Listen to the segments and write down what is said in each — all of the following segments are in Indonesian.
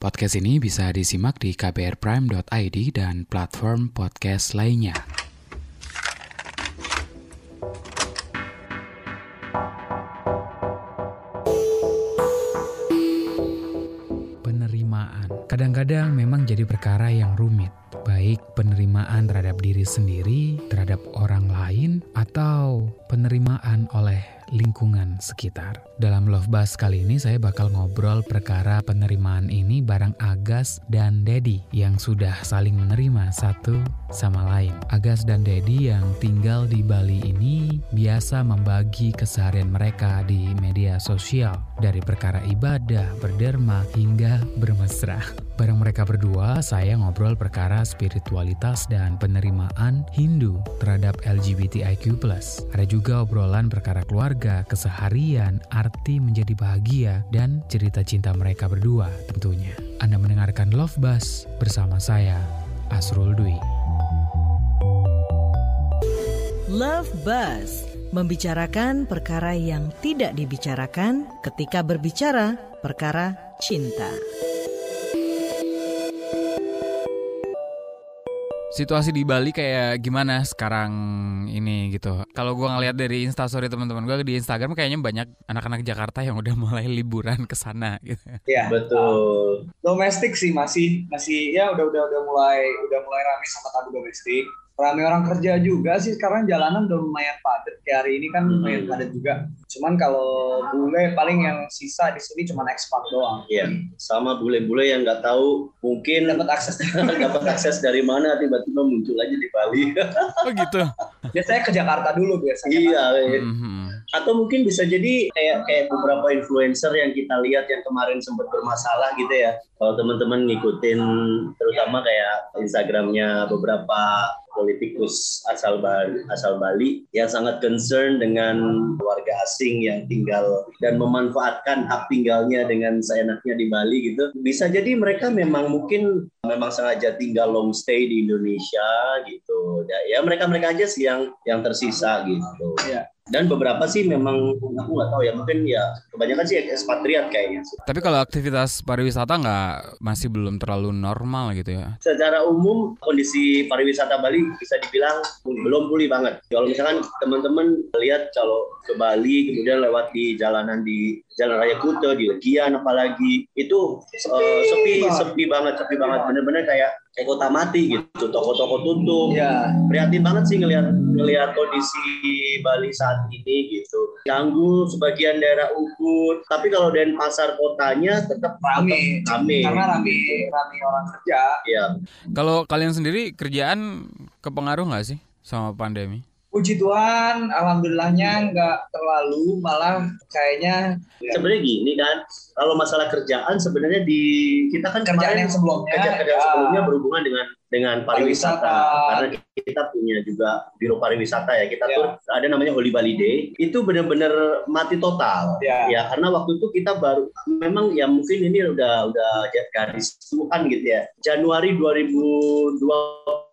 Podcast ini bisa disimak di kbrprime.id dan platform podcast lainnya. Penerimaan kadang-kadang memang jadi perkara yang rumit, baik penerimaan terhadap diri sendiri, terhadap sekitar. Dalam Love Buzz kali ini saya bakal ngobrol perkara penerimaan ini bareng Agas dan Dedi yang sudah saling menerima satu sama lain. Agas dan Dedi yang tinggal di Bali ini biasa membagi keseharian mereka di media sosial dari perkara ibadah, berderma hingga bermesra. Bareng mereka berdua, saya ngobrol perkara spiritualitas dan penerimaan Hindu terhadap LGBTIQ+. Ada juga obrolan perkara keluarga, keseharian, arti menjadi bahagia, dan cerita cinta mereka berdua tentunya. Anda mendengarkan Love Buzz bersama saya, Asrul Dwi. Love Buzz membicarakan perkara yang tidak dibicarakan ketika berbicara perkara cinta. Situasi di Bali kayak gimana sekarang ini gitu. Kalau gua ngeliat dari instastory teman-teman gua di Instagram kayaknya banyak anak-anak Jakarta yang udah mulai liburan ke sana gitu. Iya. Betul. Domestik sih masih masih ya udah udah udah mulai udah mulai ramai sama tabu domestik. Ramai orang kerja juga sih sekarang jalanan udah lumayan padat. Kayak hari ini kan Hmm. lumayan padat juga. Cuman kalau bule paling yang sisa di sini cuma ekspat doang. Iya, sama bule-bule yang nggak tahu mungkin Dapat akses. dapat akses dari mana tiba-tiba muncul aja di Bali. Oh gitu. biasanya ke Jakarta dulu biasanya. iya, Mhm. Atau mungkin bisa jadi kayak kayak beberapa influencer yang kita lihat yang kemarin sempat bermasalah gitu ya. Kalau teman-teman ngikutin terutama kayak Instagramnya beberapa politikus asal Bali, asal Bali yang sangat concern dengan warga asing yang tinggal dan memanfaatkan hak tinggalnya dengan seenaknya di Bali gitu. Bisa jadi mereka memang mungkin memang sengaja tinggal long stay di Indonesia gitu. Ya, ya mereka-mereka aja sih yang yang tersisa gitu. Iya. Dan beberapa sih memang aku nggak tahu ya mungkin ya kebanyakan sih ekspatriat kayaknya. sih. Tapi kalau aktivitas pariwisata nggak masih belum terlalu normal gitu ya. Secara umum kondisi pariwisata Bali bisa dibilang belum pulih banget. Kalau misalkan teman-teman lihat kalau ke Bali kemudian lewat di jalanan di Jalan Raya Kuta di Legian apalagi itu eh, sepi sepi banget sepi banget bener-bener kayak kayak kota mati gitu toko-toko tutup Iya. prihatin banget sih ngelihat ngelihat kondisi Bali saat ini gitu ganggu sebagian daerah Ubud tapi kalau Denpasar kotanya tetap Rame. rame Karena rame rame orang kerja. ya Kalau kalian sendiri kerjaan kepengaruh nggak sih sama pandemi? Puji Tuhan, alhamdulillahnya nggak terlalu, malah kayaknya sebenarnya gini kan kalau masalah kerjaan sebenarnya di kita kan kerjaan kemarin yang sebelumnya kerja kerja ya, sebelumnya berhubungan dengan dengan pariwisata, Pariwisata. karena kita punya juga biro pariwisata ya. Kita Ya. tuh ada namanya Holy Bali Day. Itu benar-benar mati total. Ya. ya karena waktu itu kita baru memang ya mungkin ini udah udah garis Tuhan gitu ya. Januari 2020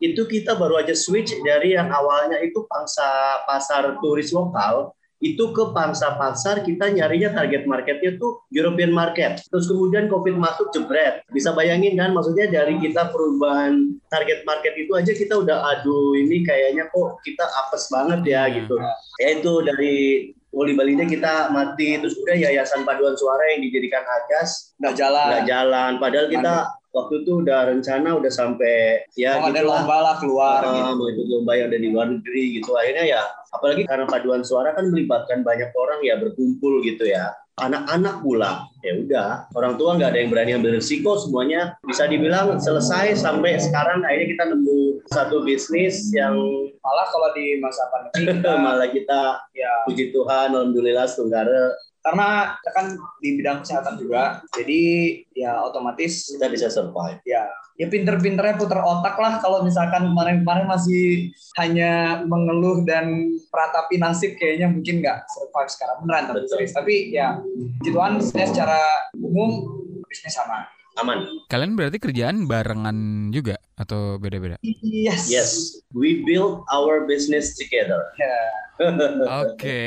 itu kita baru aja switch dari yang awalnya itu pangsa pasar turis lokal itu ke pangsa pasar kita nyarinya target marketnya tuh European market. Terus kemudian covid masuk jebret. Bisa bayangin kan maksudnya dari kita perubahan target market itu aja kita udah aduh ini kayaknya kok kita apes banget ya Iya. gitu. Ya itu dari Wali Balinya kita mati terus udah yayasan paduan suara yang dijadikan agas nggak jalan. nggak jalan padahal kita waktu itu udah rencana udah sampai ya ada gitu lomba lah keluar. Ah, gitu. mau ikut lomba yang ada di luar negeri gitu akhirnya ya apalagi karena paduan suara kan melibatkan banyak orang ya berkumpul gitu ya anak-anak pula. Ya udah orang tua nggak ada yang berani ambil risiko semuanya bisa dibilang selesai sampai sekarang. Akhirnya kita nemu satu bisnis yang Malah kalau di masa pandemi kita malah kita ya. puji Tuhan alhamdulillah Tunggara karena kita kan di bidang kesehatan juga, jadi ya otomatis kita bisa survive. Ya ya pinter-pinternya puter otak lah kalau misalkan kemarin-kemarin masih hanya mengeluh dan meratapi nasib kayaknya mungkin nggak survive sekarang. Beneran tapi serius. Tapi ya puji Tuhan saya secara umum bisnis sama aman Kalian berarti kerjaan barengan juga atau beda-beda? yes yes we build our business together Ya. Oke,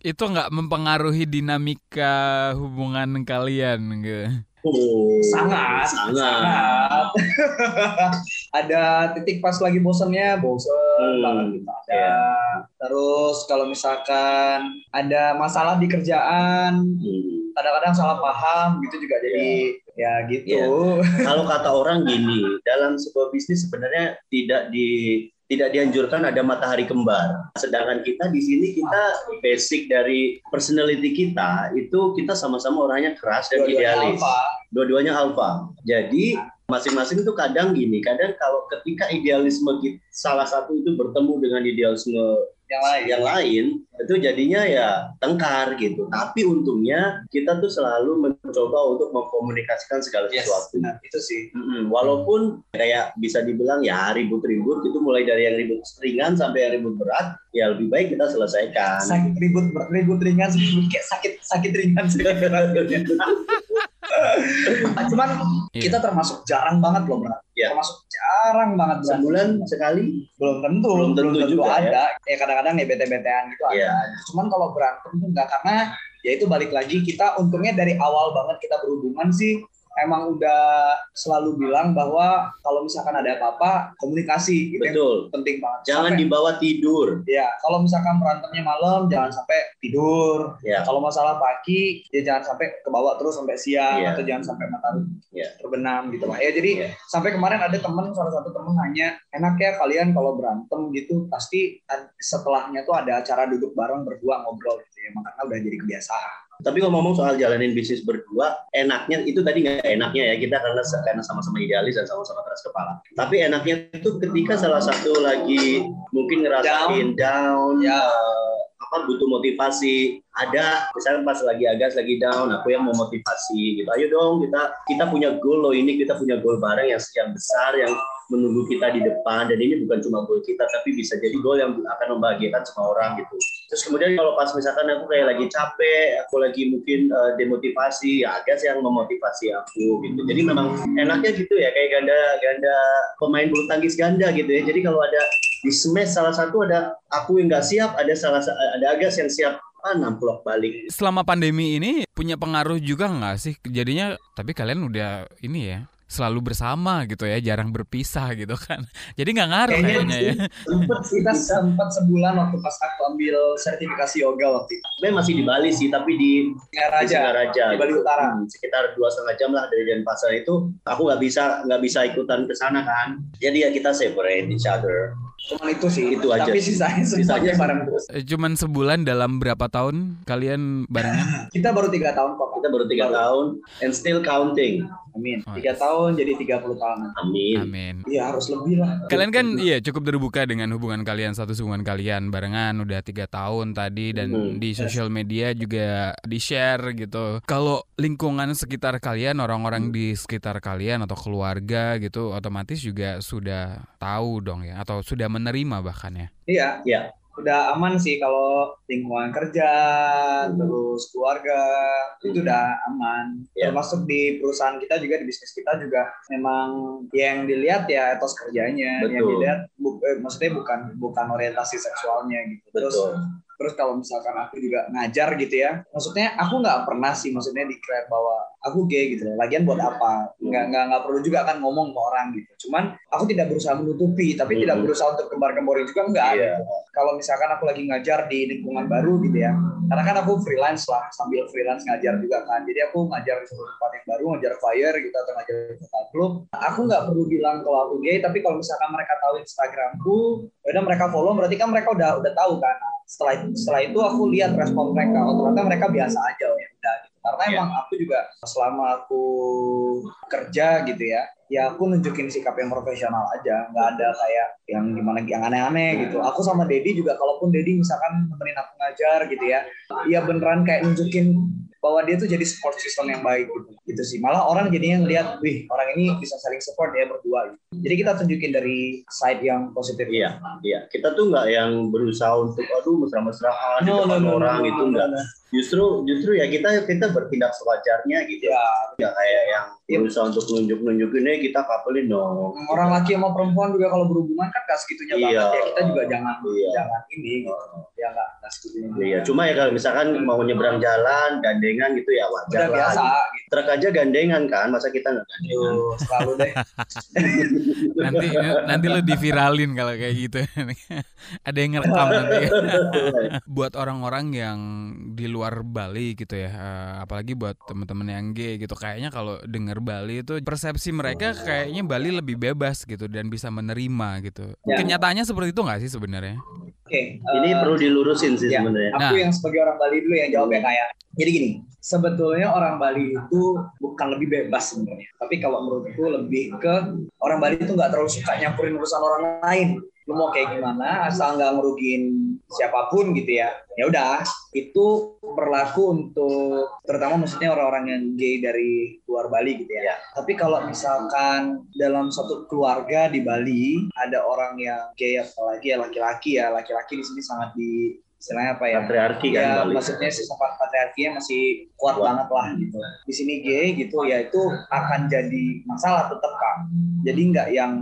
itu nggak mempengaruhi dinamika hubungan kalian gitu. Oh, sangat sangat. ada titik pas lagi bosennya bosen Hmm, banget gitu ada iya. terus kalau misalkan ada masalah di kerjaan Hmm. kadang-kadang salah paham gitu juga jadi ya gitu Kalau kata orang gini, dalam sebuah bisnis sebenarnya tidak di tidak dianjurkan ada matahari kembar. Sedangkan kita di sini kita basic dari personality kita itu kita sama-sama orangnya keras dan Dua-duanya idealis. Dua-duanya alfa. Jadi masing-masing itu kadang gini, kadang kalau ketika idealisme kita, salah satu itu bertemu dengan idealisme yang lain yang lain itu jadinya ya tengkar gitu. Tapi untungnya kita tuh selalu mencoba untuk mengkomunikasikan segala Yes, sesuatu. benar. itu sih Mm-mm. Walaupun kayak bisa dibilang ya ribut-ribut itu mulai dari yang ribut ringan sampai yang ribut berat, ya lebih baik kita selesaikan. sakit ribut ribut ringan ribut kayak sakit sakit ringan sih cuman Iya. kita termasuk jarang banget loh Bro. Iya. termasuk jarang banget berantem. Sebulan sekali. belum tentu Belum tentu juga, ada ya kadang-kadang ya bete-betean gitu Iya. ada cuman kalau berantem tuh enggak karena ya itu balik lagi kita untungnya dari awal banget kita berhubungan sih emang udah selalu bilang bahwa kalau misalkan ada apa-apa komunikasi itu yang Betul. penting banget Jangan Sampai- dibawa tidur. ya kalau misalkan berantemnya malam jangan sampai tidur Ya. kalau masalah pagi ya jangan sampai ke bawah terus sampai siang Iya. atau jangan sampai matahari Iya. terbenam gitu lah ya jadi Iya. sampai kemarin ada temen salah satu temen nanya enak ya kalian kalau berantem gitu pasti setelahnya tuh ada acara duduk bareng berdua ngobrol gitu ya makanya udah jadi kebiasaan Tapi ngomong soal jalanin bisnis berdua, enaknya itu tadi nggak enaknya ya kita karena karena sama-sama idealis dan sama-sama keras kepala. Tapi enaknya itu ketika salah satu lagi mungkin ngerasain down, Ya. eh, apa butuh motivasi, ada misalnya pas lagi agas lagi down, aku yang mau motivasi gitu. Ayo dong kita kita punya goal loh ini kita punya goal bareng yang yang besar yang menunggu kita di depan dan ini bukan cuma goal kita tapi bisa jadi goal yang akan membahagiakan semua orang gitu. Terus kemudian kalau pas misalkan aku kayak lagi capek, aku lagi mungkin eh, demotivasi, ya Agas yang memotivasi aku gitu. Jadi memang enaknya gitu ya kayak ganda ganda pemain bulu tangkis ganda gitu ya. Jadi kalau ada di smash salah satu ada aku yang nggak siap, ada salah sa- ada Agas yang siap ah namplok balik. Selama pandemi ini punya pengaruh juga nggak sih? Jadinya tapi kalian udah ini ya selalu bersama gitu ya, jarang berpisah gitu kan. Jadi nggak ngaruh Kayaknya kayaknya ya. Sempet sih kita sempat sebulan waktu pas aku ambil sertifikasi yoga waktu itu sebenarnya masih di Bali sih, tapi di di Singaraja Singaraja, di Bali Utara. Hmm, sekitar dua setengah jam lah dari Denpasar itu. Aku nggak bisa nggak bisa ikutan ke sana kan. Jadi ya kita separate each other. Cuman itu sih Itu aja tapi sisanya Sisanya semuanya bareng terus. Eh, Cuman sebulan dalam berapa tahun kalian barengan? kita baru tiga tahun kok Kita baru tiga tahun and still counting. amin. Oh, tiga tahun jadi 30 tahun. Amin. Amin. iya harus lebih lah. Kalian kan iya cukup terbuka dengan hubungan kalian satu hubungan kalian barengan udah tiga tahun tadi dan Hmm, di sosial media juga di share gitu. Kalau lingkungan sekitar kalian orang-orang di sekitar kalian atau keluarga gitu otomatis juga sudah tahu dong ya atau sudah menerima bahkan ya. iya Iya. udah aman sih kalau lingkungan kerja terus keluarga itu udah aman Ya. termasuk di perusahaan kita juga di bisnis kita juga memang yang dilihat ya etos kerjanya yang Betul. dilihat bu- eh, maksudnya bukan bukan orientasi seksualnya gitu Betul. terus kalau misalkan aku juga ngajar gitu ya maksudnya aku nggak pernah sih maksudnya declare bahwa aku gay gitu lagian buat apa? Nggak nggak nggak perlu juga kan ngomong ke orang gitu. Cuman aku tidak berusaha menutupi tapi Hmm. tidak berusaha untuk kembar-kemborin juga enggak Iya. gitu. kalau misalkan aku lagi ngajar di lingkungan baru gitu ya karena kan aku freelance lah sambil freelance ngajar juga kan. Jadi aku ngajar di suatu tempat yang baru ngajar fire gitu atau ngajar di klub. Aku nggak perlu bilang kalau aku gay tapi kalau misalkan mereka tahu instagramku ya udah mereka follow berarti kan mereka udah udah tahu kan setelah itu, setelah itu aku lihat respon mereka. Oh ternyata mereka biasa aja oh ya udah gitu. Karena Iya. emang aku juga selama aku kerja gitu ya ya aku nunjukin sikap yang profesional aja. Nggak ada kayak yang gimana yang aneh-aneh gitu. Aku sama Dedi juga kalaupun Dedi misalkan nemenin aku ngajar gitu ya ya beneran kayak nunjukin bahwa dia tuh jadi support system yang baik gitu gitu sih malah orang jadinya ngelihat wih orang ini bisa saling support ya berdua gitu. jadi kita tunjukin dari side yang positif Iya, iya. Kita tuh nggak yang berusaha untuk aduh mesra-mesraan di No, depan no, no, orang no, itu no, enggak. no. Justru justru ya kita kita bertindak sewajarnya gitu. ya Nggak kayak yang Iya. berusaha untuk nunjuk-nunjukin "Eh, kita couple no. orang laki sama perempuan juga kalau berhubungan kan gak segitunya Iya. banget ya kita juga jangan Iya. jangan ini gitu ya nggak nggak setuju. Iya, cuma ya kalau misalkan mau nyebrang jalan, gandengan gitu ya wajar Udah biasa lah. gitu. Truk aja gandengan kan, masa kita nggak gandengan? Tuh, selalu deh. nanti nanti lo diviralin kalau kayak gitu ada yang ngerekam nanti buat orang-orang yang di luar Bali gitu ya eh, apalagi buat teman-teman yang gay gitu kayaknya kalau denger Bali itu persepsi mereka kayaknya Bali lebih bebas gitu dan bisa menerima gitu Ya. kenyataannya seperti itu nggak sih sebenarnya Oke. Ini eh, perlu dilurusin sih ya. sebenarnya. Aku Nah. yang sebagai orang Bali dulu yang jawabnya kayak. Jadi gini, sebetulnya orang Bali itu bukan lebih bebas sebenarnya. Tapi kalau menurutku lebih ke orang Bali itu nggak terlalu suka nyampurin urusan orang lain. Lu mau kayak gimana, asal nggak ngerugiin siapa pun gitu ya. Ya udah, itu berlaku untuk terutama maksudnya orang-orang yang gay dari luar Bali gitu ya. Tapi kalau misalkan dalam satu keluarga di Bali ada orang yang gay apalagi ya laki-laki ya, laki-laki di sini sangat di istilahnya apa ya? Patriarki kan ya, Bali. maksudnya sifat patriarkinya masih kuat Kuat. banget lah gitu. Di sini gay gitu ya itu akan jadi masalah tetap kan. Jadi nggak yang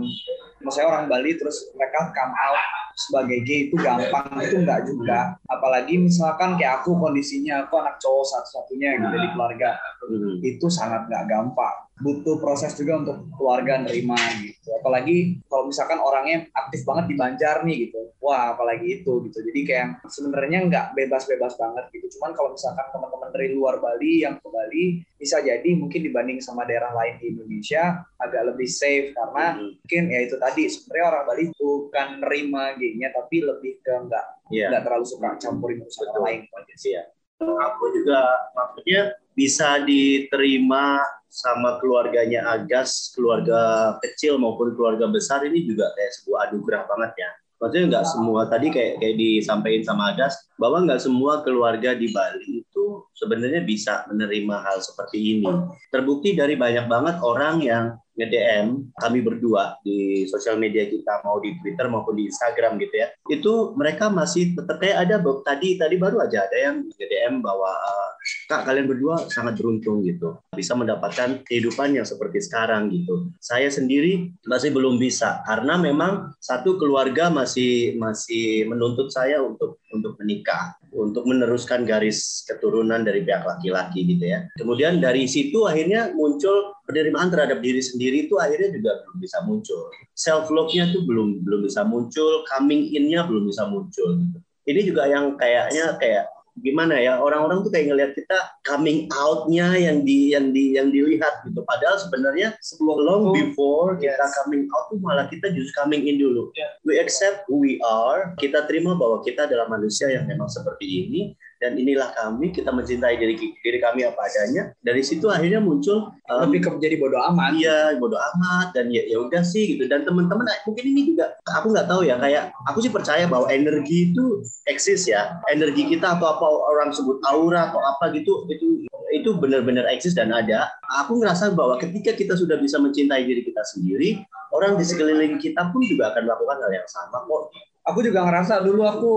maksudnya orang Bali terus mereka come out sebagai gay itu gampang itu nggak juga. Apalagi misalkan kayak aku kondisinya aku anak cowok satu-satunya gitu di keluarga Hmm. itu sangat nggak gampang. Butuh proses juga untuk keluarga nerima gitu. Apalagi kalau misalkan orangnya aktif banget di Banjar nih gitu. Wah, apalagi itu gitu. Jadi kayak sebenarnya nggak bebas-bebas banget gitu. Cuman kalau misalkan teman-teman dari luar Bali yang ke Bali bisa jadi mungkin dibanding sama daerah lain di Indonesia agak lebih safe karena Hmm. mungkin ya itu tadi sebenarnya orang Bali bukan nerima gaynya tapi lebih ke nggak Iya. nggak terlalu suka campurin urusan orang lain. Iya. Aku juga maksudnya bisa diterima sama keluarganya Agas, keluarga kecil maupun keluarga besar ini juga kayak sebuah anugerah banget ya. Maksudnya nggak semua tadi kayak kayak disampaikan sama Agas bahwa nggak semua keluarga di Bali itu sebenarnya bisa menerima hal seperti ini. Terbukti dari banyak banget orang yang nge-DM kami berdua di sosial media kita mau di Twitter maupun di Instagram gitu ya. Itu mereka masih tetap kayak ada tadi tadi baru aja ada yang nge-DM bahwa eh, Kak kalian berdua sangat beruntung gitu bisa mendapatkan kehidupan yang seperti sekarang gitu. Saya sendiri masih belum bisa karena memang satu keluarga masih masih menuntut saya untuk untuk menikah, untuk meneruskan garis keturunan dari pihak laki-laki gitu ya. Kemudian dari situ akhirnya muncul penerimaan terhadap diri sendiri itu akhirnya juga belum bisa muncul. Self love-nya tuh belum belum bisa muncul, coming in-nya belum bisa muncul. Gitu. Ini juga yang kayaknya kayak gimana ya orang-orang tuh kayak ngelihat kita coming out-nya yang di yang di yang dilihat gitu. Padahal sebenarnya Sebelum long before kita yes. coming out tuh malah kita justru coming in dulu. Yeah. We accept who we are. Kita terima bahwa kita adalah manusia yang memang seperti ini dan inilah kami. Kita mencintai diri diri kami apa adanya. Dari situ akhirnya muncul um, lebih ke menjadi bodoh amat. Iya, bodo amat dan ya ya udah sih gitu. Dan teman-teman mungkin ini juga aku nggak tahu ya kayak aku sih percaya bahwa energi itu eksis ya. Energi kita atau apa orang sebut aura atau apa gitu itu itu benar-benar eksis dan ada. Aku ngerasa bahwa ketika kita sudah bisa mencintai diri kita sendiri, orang di sekeliling kita pun juga akan melakukan hal yang sama kok. Aku juga ngerasa dulu aku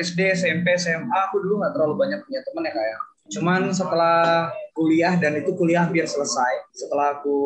SD, SMP, SMA aku dulu nggak terlalu banyak punya teman ya kayak. Cuman setelah kuliah dan itu kuliah hampir selesai. Setelah aku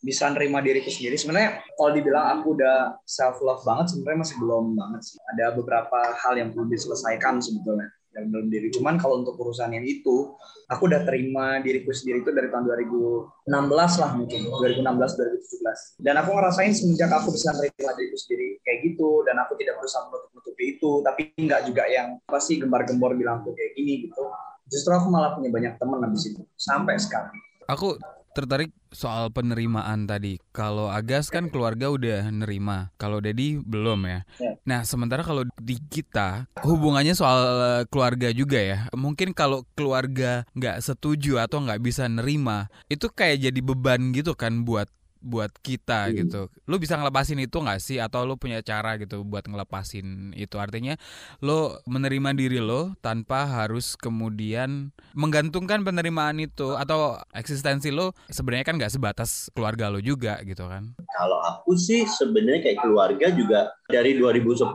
bisa nerima diriku sendiri, sebenarnya kalau dibilang aku udah self love banget, sebenarnya masih belum banget sih. Ada beberapa hal yang perlu diselesaikan sebetulnya dalam dalam diri. Cuman kalau untuk urusan yang itu, aku udah terima diriku sendiri itu dari tahun 2016 lah mungkin. 2016 2017 dan aku ngerasain semenjak aku bisa nerima diriku sendiri kayak gitu dan aku tidak berusaha menutup-nutupi itu tapi nggak juga yang apa sih gembar-gembor bilang aku kayak gini gitu. Justru aku malah punya banyak teman habis itu sampai sekarang. Aku tertarik soal penerimaan tadi. Kalau Agas kan keluarga udah nerima, kalau Dedi belum ya. Ya. Nah, sementara kalau di kita hubungannya soal eh, keluarga juga ya. Mungkin kalau keluarga nggak setuju atau nggak bisa nerima, itu kayak jadi beban gitu kan buat buat kita Hmm. gitu. Lu bisa ngelepasin itu nggak sih atau lu punya cara gitu buat ngelepasin itu? Artinya lo menerima diri lo tanpa harus kemudian menggantungkan penerimaan itu atau eksistensi lo sebenarnya kan nggak sebatas keluarga lo juga gitu kan? Kalau aku sih sebenarnya kayak keluarga juga dari 2010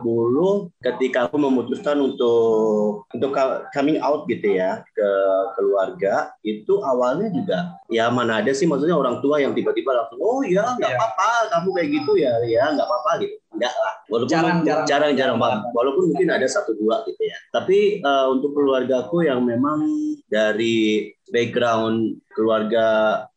ketika aku memutuskan untuk untuk coming out gitu ya ke keluarga itu awalnya juga ya mana ada sih maksudnya orang tua yang tiba-tiba langsung oh ya nggak Iya. apa-apa kamu kayak gitu ya ya nggak apa-apa gitu enggak lah. Walaupun Jarang, jarang. jarang-jarang banget. Walaupun mungkin ada satu dua gitu ya. Tapi eh, untuk keluargaku yang memang dari background keluarga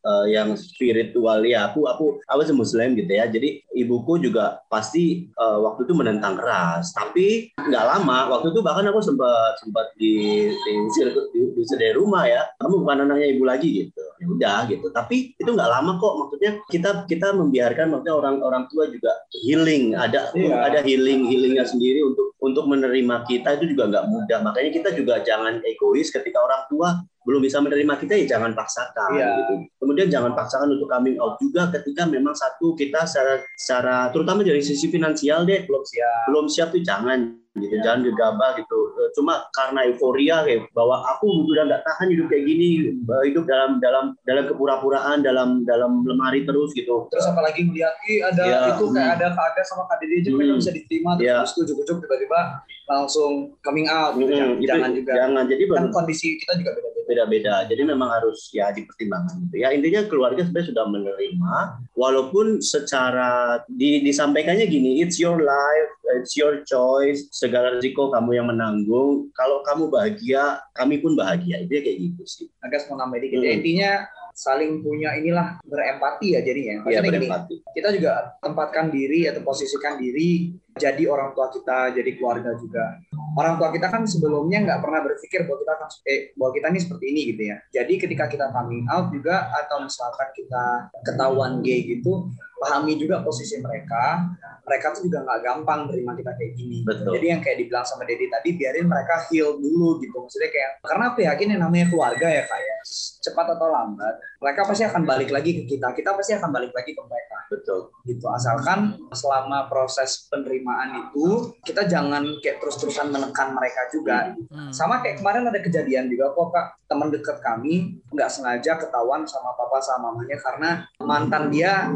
eh, yang spiritual ya aku aku aku muslim gitu ya. Jadi ibuku juga pasti eh, waktu itu menentang keras. Tapi nggak lama waktu itu bahkan aku sempat sempat di diusir di, diusir dari rumah ya. Kamu bukan anaknya ibu lagi gitu. Ya udah gitu. Tapi itu nggak lama kok. Maksudnya kita kita membiarkan maksudnya orang orang tua juga healing. Ada Iya. ada healing healingnya sendiri untuk untuk menerima kita itu juga nggak mudah. Makanya kita juga jangan egois ketika orang tua belum bisa menerima kita ya jangan paksakan Iya. gitu. Kemudian jangan paksakan untuk coming out juga ketika memang satu kita secara secara terutama dari sisi finansial deh belum siap belum siap tuh jangan gitu jangan gegabah gitu Eh, cuma karena euforia kayak bahwa aku udah nggak tahan hidup kayak gini eh, hidup dalam dalam dalam kepura-puraan dalam dalam lemari terus gitu Terus apalagi melihat ih ada Iya, itu kayak hmm. ada Kak sama Kak Dede aja mereka Hmm. bisa diterima terus Iya. terus ujuk-ujuk tiba-tiba langsung coming out gitu. Mm-mm, jangan, itu jangan juga jangan jadi kan kondisi kita juga beda-beda. beda-beda. Jadi memang harus ya dipertimbangkan gitu. Ya intinya keluarga sebenarnya sudah menerima walaupun secara di, disampaikannya gini, it's your life, it's your choice, segala risiko kamu yang menanggung. Kalau kamu bahagia, kami pun bahagia. Itu kayak gitu sih. Agak mau nambahin dikit. Hmm. Ya, intinya saling punya inilah berempati ya jadinya. Iya Maksudnya gini, berempati. kita juga tempatkan diri atau posisikan diri jadi orang tua kita, jadi keluarga juga. Orang tua kita kan sebelumnya nggak pernah berpikir bahwa kita akan eh, bahwa kita ini seperti ini gitu ya. Jadi ketika kita coming out juga atau misalkan kita ketahuan gay gitu, pahami juga posisi mereka. Mereka tuh juga nggak gampang terima kita kayak gini. Betul. Jadi yang kayak dibilang sama Dedi tadi, biarin mereka heal dulu gitu. Maksudnya kayak karena aku yakin yang namanya keluarga ya kayak cepat atau lambat, mereka pasti akan balik lagi ke kita. Kita pasti akan balik lagi ke mereka Betul. gitu asalkan selama proses penerimaan itu kita jangan kayak terus-terusan menekan mereka juga Hmm. sama kayak kemarin ada kejadian juga kok kak teman dekat kami nggak sengaja ketahuan sama papa sama mamanya karena mantan dia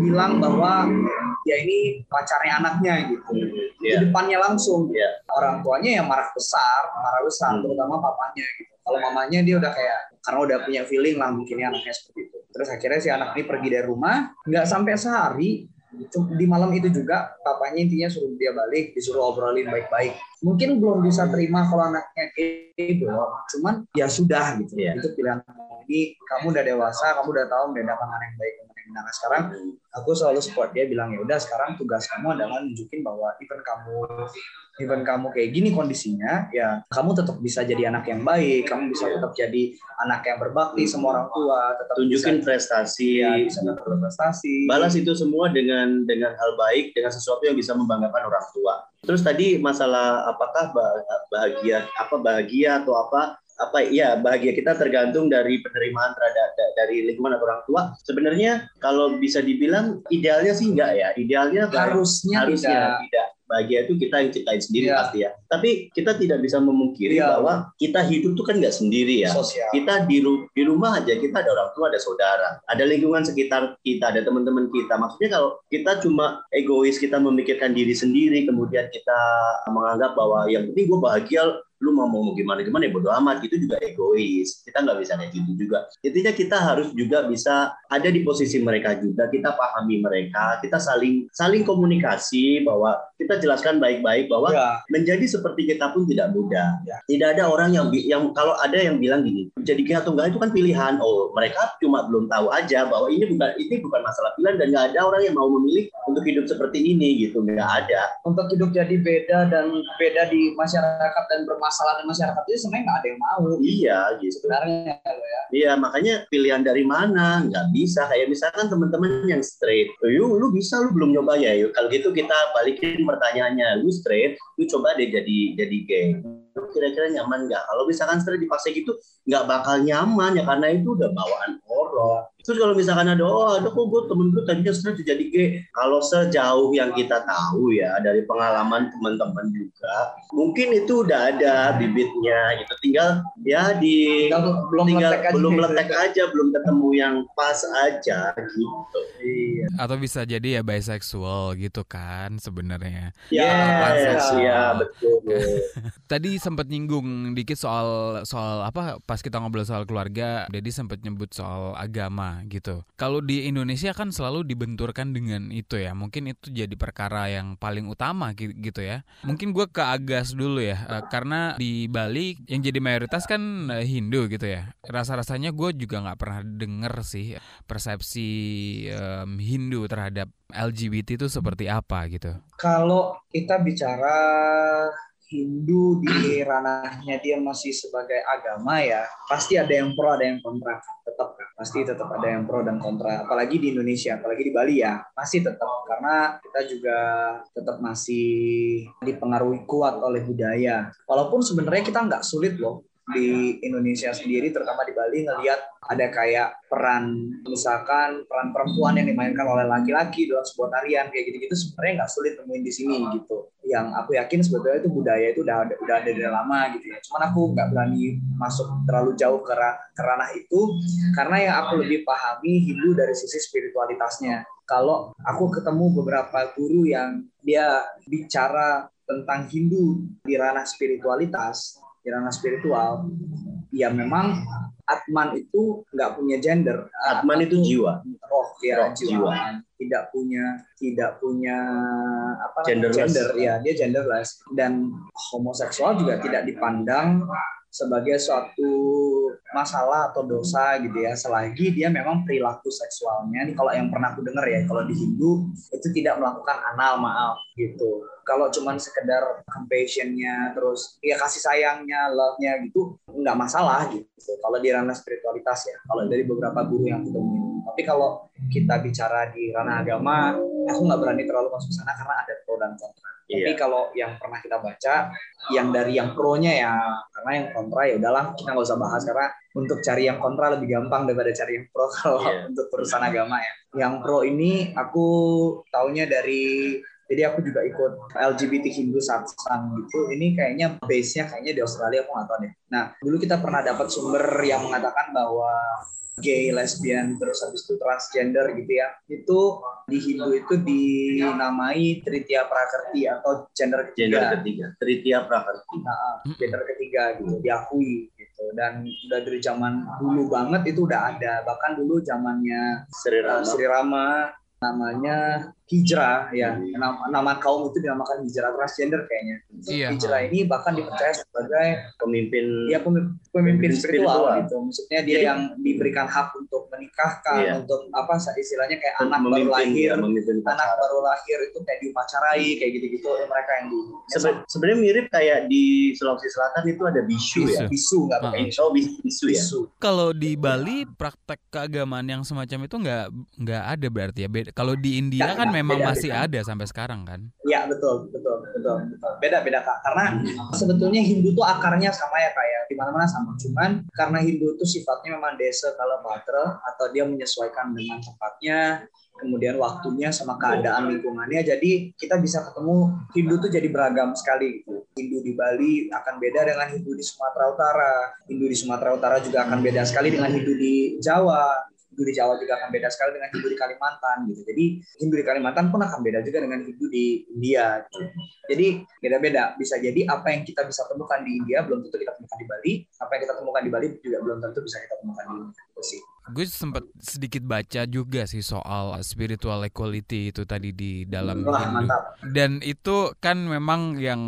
bilang bahwa dia ini pacarnya anaknya gitu Hmm, di Iya. depannya langsung Iya. orang tuanya yang marah besar marah besar Hmm. terutama papanya gitu kalau mamanya dia udah kayak karena udah punya feeling lah mungkin ya anaknya seperti itu. Terus akhirnya si anak ini pergi dari rumah nggak sampai sehari di malam itu juga papanya intinya suruh dia balik disuruh obrolin baik-baik. Mungkin belum bisa terima kalau anaknya belum. Cuman ya sudah gitu. Iya. itu pilihan kamu. ini kamu udah dewasa kamu udah tahu membedakan mana yang baik benar Nah, sekarang aku selalu support dia bilang ya udah sekarang tugas kamu adalah nunjukin bahwa even kamu even kamu kayak gini kondisinya ya kamu tetap bisa jadi anak yang baik kamu bisa tetap jadi anak yang berbakti sama orang tua tetap Tunjukin bisa, prestasi. ya, bisa tetap berprestasi balas itu semua dengan dengan hal baik dengan sesuatu yang bisa membanggakan orang tua. Terus tadi masalah apakah ba- bahagia apa bahagia atau apa apa ya bahagia kita tergantung dari penerimaan terhadap da- dari lingkungan atau orang tua. Sebenarnya kalau bisa dibilang idealnya sih enggak ya. Idealnya harusnya, harusnya tidak. tidak. Bahagia itu kita yang ciptain sendiri Iya. pasti ya. Tapi kita tidak bisa memungkiri Iya. bahwa kita hidup tuh kan nggak sendiri ya. Sosial. Kita di, ru- di rumah aja kita ada orang tua ada saudara. Ada lingkungan sekitar kita ada teman-teman kita. Maksudnya kalau kita cuma egois kita memikirkan diri sendiri kemudian kita menganggap bahwa yang penting gue bahagia lu mau mau gimana gimana ya bodo amat itu juga egois kita nggak bisa kayak gitu juga intinya kita harus juga bisa ada di posisi mereka juga kita pahami mereka kita saling saling komunikasi bahwa kita jelaskan baik-baik bahwa ya menjadi seperti kita pun tidak mudah. Ya. Tidak ada orang yang yang kalau ada yang bilang gini, jadi gay atau enggak itu kan pilihan. Oh, mereka cuma belum tahu aja bahwa ini bukan ini bukan masalah pilihan dan nggak ada orang yang mau memilih untuk hidup seperti ini gitu. Nggak ada. untuk hidup jadi beda dan beda di masyarakat dan bermasalah di masyarakat itu sebenarnya nggak ada yang mau Iya gitu. sebenarnya ya Iya, makanya pilihan dari mana nggak bisa. Kayak misalkan teman-teman yang straight, "Oh, yuk lu bisa lu belum nyoba ya. Yuk kalau gitu kita balikin pertanyaannya, lu straight, lu coba deh jadi jadi gay. Lu Kira-kira nyaman nggak? Kalau misalkan straight dipaksa gitu, nggak bakal nyaman ya karena itu udah bawaan horor. Terus kalau misalkan ada, oh ada kok gue temen gue tadinya jadi gay. Kalau sejauh yang kita tahu ya dari pengalaman teman-teman juga, mungkin itu udah ada bibitnya gitu. Tinggal ya di Tinggal belum tinggal meletek aja belum gitu. meletek aja, belum ketemu yang pas aja gitu. iya Atau bisa jadi ya bisexual gitu kan sebenarnya. Yes, ya. ya betul. Tadi sempat nyinggung dikit soal soal apa pas kita ngobrol soal keluarga, Dedi sempat nyebut soal agama. Gitu. Kalau di Indonesia kan selalu dibenturkan dengan itu ya. Mungkin itu jadi perkara yang paling utama gitu ya. Mungkin gue ke Agas dulu ya, uh, karena di Bali yang jadi mayoritas kan uh, Hindu gitu ya. Rasa-rasanya gue juga nggak pernah denger sih persepsi um, Hindu terhadap LGBT itu seperti apa gitu. Kalau kita bicara Hindu di ranahnya dia masih sebagai agama ya pasti ada yang pro ada yang kontra. Tetap pasti tetap ada yang pro dan kontra. Apalagi di Indonesia apalagi di Bali ya masih tetap. Karena kita juga tetap masih dipengaruhi kuat oleh budaya. Walaupun sebenarnya kita nggak sulit loh di Indonesia sendiri terutama di Bali ngelihat ada kayak peran misalkan peran perempuan yang dimainkan oleh laki-laki dalam sebuah tarian kayak gitu-gitu sebenarnya nggak sulit nemuin di sini gitu. Yang aku yakin sebetulnya itu budaya itu udah udah ada dari lama gitu ya. Cuman aku nggak berani masuk terlalu jauh ke, ke ranah itu karena yang aku lebih pahami Hindu dari sisi spiritualitasnya. Kalau aku ketemu beberapa guru yang dia bicara tentang Hindu di ranah spiritualitas di ranah spiritual ya memang Atman itu nggak punya gender. Atman itu jiwa. Roh ya roh, jiwa. jiwa. Tidak punya tidak punya apa genderless. gender ya dia genderless dan homoseksual juga tidak dipandang sebagai suatu masalah atau dosa gitu ya selagi dia memang perilaku seksualnya ini kalau yang pernah aku dengar ya kalau di Hindu itu tidak melakukan anal maaf gitu kalau cuman sekedar compassionnya terus ya kasih sayangnya love-nya gitu nggak masalah gitu kalau di ranah spiritualitas ya kalau dari beberapa guru yang aku temuin tapi kalau kita bicara di ranah agama aku nggak berani terlalu masuk sana karena ada pro dan kontra tapi iya. kalau yang pernah kita baca, yang dari yang pro-nya ya, karena yang kontra ya udahlah kita nggak usah bahas karena untuk cari yang kontra lebih gampang daripada cari yang pro kalau yeah. untuk perusahaan agama ya. Yang pro ini aku taunya dari jadi aku juga ikut LGBT Hindu Satsang gitu. Ini kayaknya base-nya kayaknya di Australia aku nggak tahu deh. Nah dulu kita pernah dapat sumber yang mengatakan bahwa gay, lesbian, terus habis itu transgender gitu ya. Itu di Hindu itu dinamai Tritya Prakerti atau gender ketiga. Gender ketiga, Tritya Prakerti. Nah, gender ketiga gitu, diakui gitu. Dan udah dari zaman dulu banget itu udah ada. Bahkan dulu zamannya Sri Rama, uh, Sri Rama namanya hijrah ya. Nama, nama kaum itu dinamakan hijrah transgender kayaknya. Iya. hijrah ini bahkan dipercaya sebagai pemimpin ya pemimpin, pemimpin spiritual, spiritual. gitu. Maksudnya dia Jadi, yang diberikan hak untuk menikahkan iya. untuk apa istilahnya kayak anak baru lahir. ya, anak baru lahir itu kayak diupacarai kayak gitu-gitu mereka yang dulu Sebe sebenarnya mirip kayak di Sulawesi Selatan itu ada bisu, bisu. ya? Bisu. Nggak pakai uh oh bisu, bisu ya? Kalau di Bali praktek keagamaan yang semacam itu nggak nggak ada berarti ya? Kalau di India kan memang beda, masih beda. ada sampai sekarang kan? Iya betul betul betul betul. Beda beda kak. Karena sebetulnya Hindu tuh akarnya sama ya kak ya. Di mana mana sama. Cuman karena Hindu itu sifatnya memang desa kalau patra atau dia menyesuaikan dengan tempatnya kemudian waktunya sama keadaan lingkungannya jadi kita bisa ketemu Hindu tuh jadi beragam sekali gitu. Hindu di Bali akan beda dengan Hindu di Sumatera Utara Hindu di Sumatera Utara juga akan beda sekali dengan Hindu di Jawa Hindu di Jawa juga akan beda sekali dengan Hindu di Kalimantan gitu. Jadi Hindu di Kalimantan pun akan beda juga dengan Hindu di India. Gitu. Jadi beda-beda. Bisa jadi apa yang kita bisa temukan di India belum tentu kita temukan di Bali. Apa yang kita temukan di Bali juga belum tentu bisa kita temukan di India. Gue sempat sedikit baca juga sih soal spiritual equality itu tadi di dalam Wah, Hindu. Dan itu kan memang yang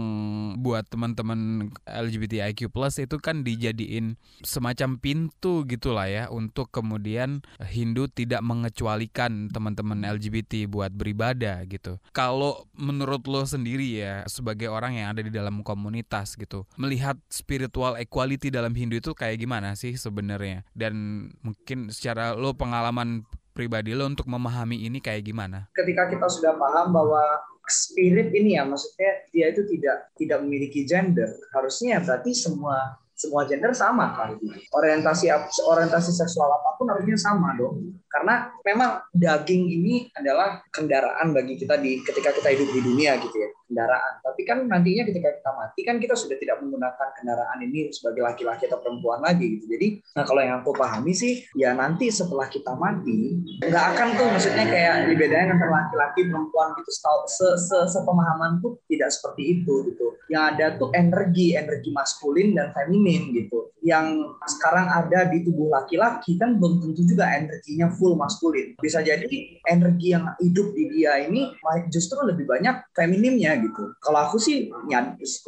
buat teman-teman LGBTIQ+ itu kan dijadiin semacam pintu gitulah ya untuk kemudian Hindu tidak mengecualikan teman-teman LGBT buat beribadah gitu. Kalau menurut lo sendiri ya sebagai orang yang ada di dalam komunitas gitu, melihat spiritual equality dalam Hindu itu kayak gimana sih sebenarnya? Dan mungkin secara lo pengalaman pribadi lo untuk memahami ini kayak gimana? Ketika kita sudah paham bahwa spirit ini ya maksudnya dia itu tidak tidak memiliki gender, harusnya berarti semua semua gender sama kan orientasi orientasi seksual apa pun harusnya sama dong. Karena memang daging ini adalah kendaraan bagi kita di ketika kita hidup di dunia gitu ya kendaraan. Tapi kan nantinya ketika kita mati kan kita sudah tidak menggunakan kendaraan ini sebagai laki-laki atau perempuan lagi gitu. Jadi nah kalau yang aku pahami sih ya nanti setelah kita mati nggak akan tuh maksudnya kayak dibedain antara laki-laki perempuan gitu se, se, sepemahaman tuh tidak seperti itu gitu. Yang ada tuh energi energi maskulin dan feminin gitu. Yang sekarang ada di tubuh laki-laki kan belum tentu juga energinya full maskulin. Bisa jadi energi yang hidup di dia ini justru lebih banyak feminimnya gitu. Kalau aku sih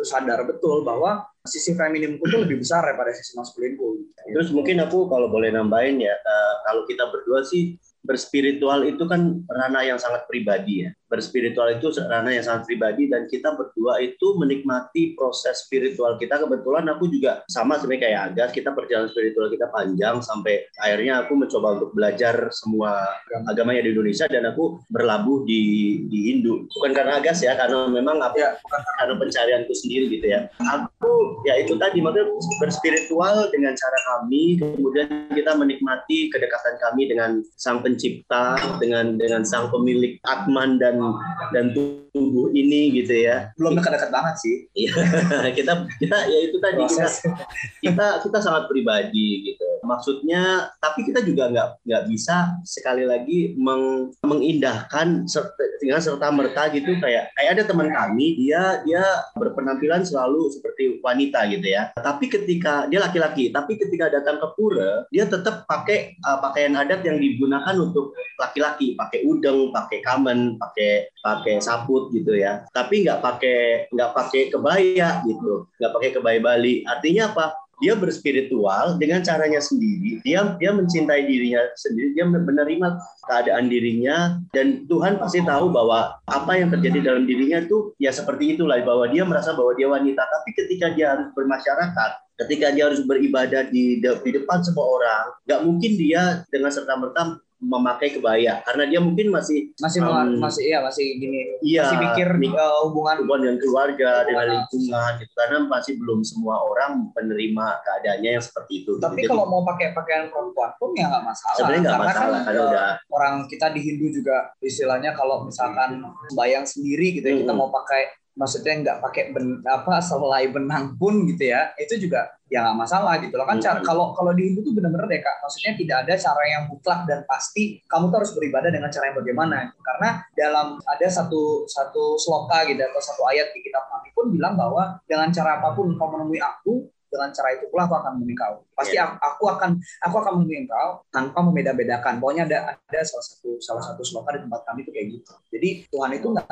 sadar betul bahwa sisi feminimku itu lebih besar daripada sisi maskulinku. Terus mungkin aku kalau boleh nambahin ya, uh, kalau kita berdua sih berspiritual itu kan ranah yang sangat pribadi ya berspiritual itu ranah yang sangat pribadi dan kita berdua itu menikmati proses spiritual kita. Kebetulan aku juga sama sebenarnya kayak Agas kita perjalanan spiritual kita panjang sampai akhirnya aku mencoba untuk belajar semua agama. yang di Indonesia dan aku berlabuh di di Hindu. Bukan karena Agas ya karena memang apa ya, karena pencarianku sendiri gitu ya. Aku ya itu tadi makanya berspiritual dengan cara kami kemudian kita menikmati kedekatan kami dengan sang pencipta dengan dengan sang pemilik Atman dan dan tubuh ini gitu ya. Belum dekat-dekat banget sih. Iya. kita kita ya itu tadi kita, kita kita sangat pribadi gitu. Maksudnya tapi kita juga nggak nggak bisa sekali lagi meng, mengindahkan serta, dengan serta merta gitu kayak kayak ada teman kami dia dia berpenampilan selalu seperti wanita gitu ya. Tapi ketika dia laki-laki, tapi ketika datang ke pura dia tetap pakai uh, pakaian adat yang digunakan untuk laki-laki, pakai udeng, pakai kamen, pakai pakai saput gitu ya. Tapi nggak pakai nggak pakai kebaya gitu. Nggak pakai kebaya Bali. Artinya apa? Dia berspiritual dengan caranya sendiri. Dia dia mencintai dirinya sendiri. Dia menerima keadaan dirinya. Dan Tuhan pasti tahu bahwa apa yang terjadi dalam dirinya itu ya seperti itulah bahwa dia merasa bahwa dia wanita. Tapi ketika dia harus bermasyarakat ketika dia harus beribadah di, di depan semua orang nggak mungkin dia dengan serta merta memakai kebaya. Karena dia mungkin masih masih um, masih iya masih gini. iya, masih mikir uh, hubungan hubungan dengan keluarga dengan lingkungan gitu. Karena masih belum semua orang menerima keadaannya yang seperti itu. Tapi gitu. kalau mau pakai pakaian perempuan pun ya nggak masalah. Sebenarnya nggak masalah kan, karena udah orang kita di Hindu juga istilahnya kalau misalkan bayang sendiri gitu ya hmm. kita mau pakai maksudnya nggak pakai ben, apa selai benang pun gitu ya itu juga ya nggak masalah gitu loh. Kan cara kalau kalau di Hindu tuh benar-benar deh kak. Maksudnya tidak ada cara yang mutlak dan pasti kamu tuh harus beribadah dengan cara yang bagaimana. Karena dalam ada satu satu sloka gitu atau satu ayat di kitab kami pun bilang bahwa dengan cara apa pun kau menemui aku dengan cara itu pula aku akan menemui kau. Pasti yeah. aku, akan aku akan kau tanpa membeda-bedakan. Pokoknya ada ada salah satu salah satu sloka di tempat kami itu kayak gitu. Jadi Tuhan itu nggak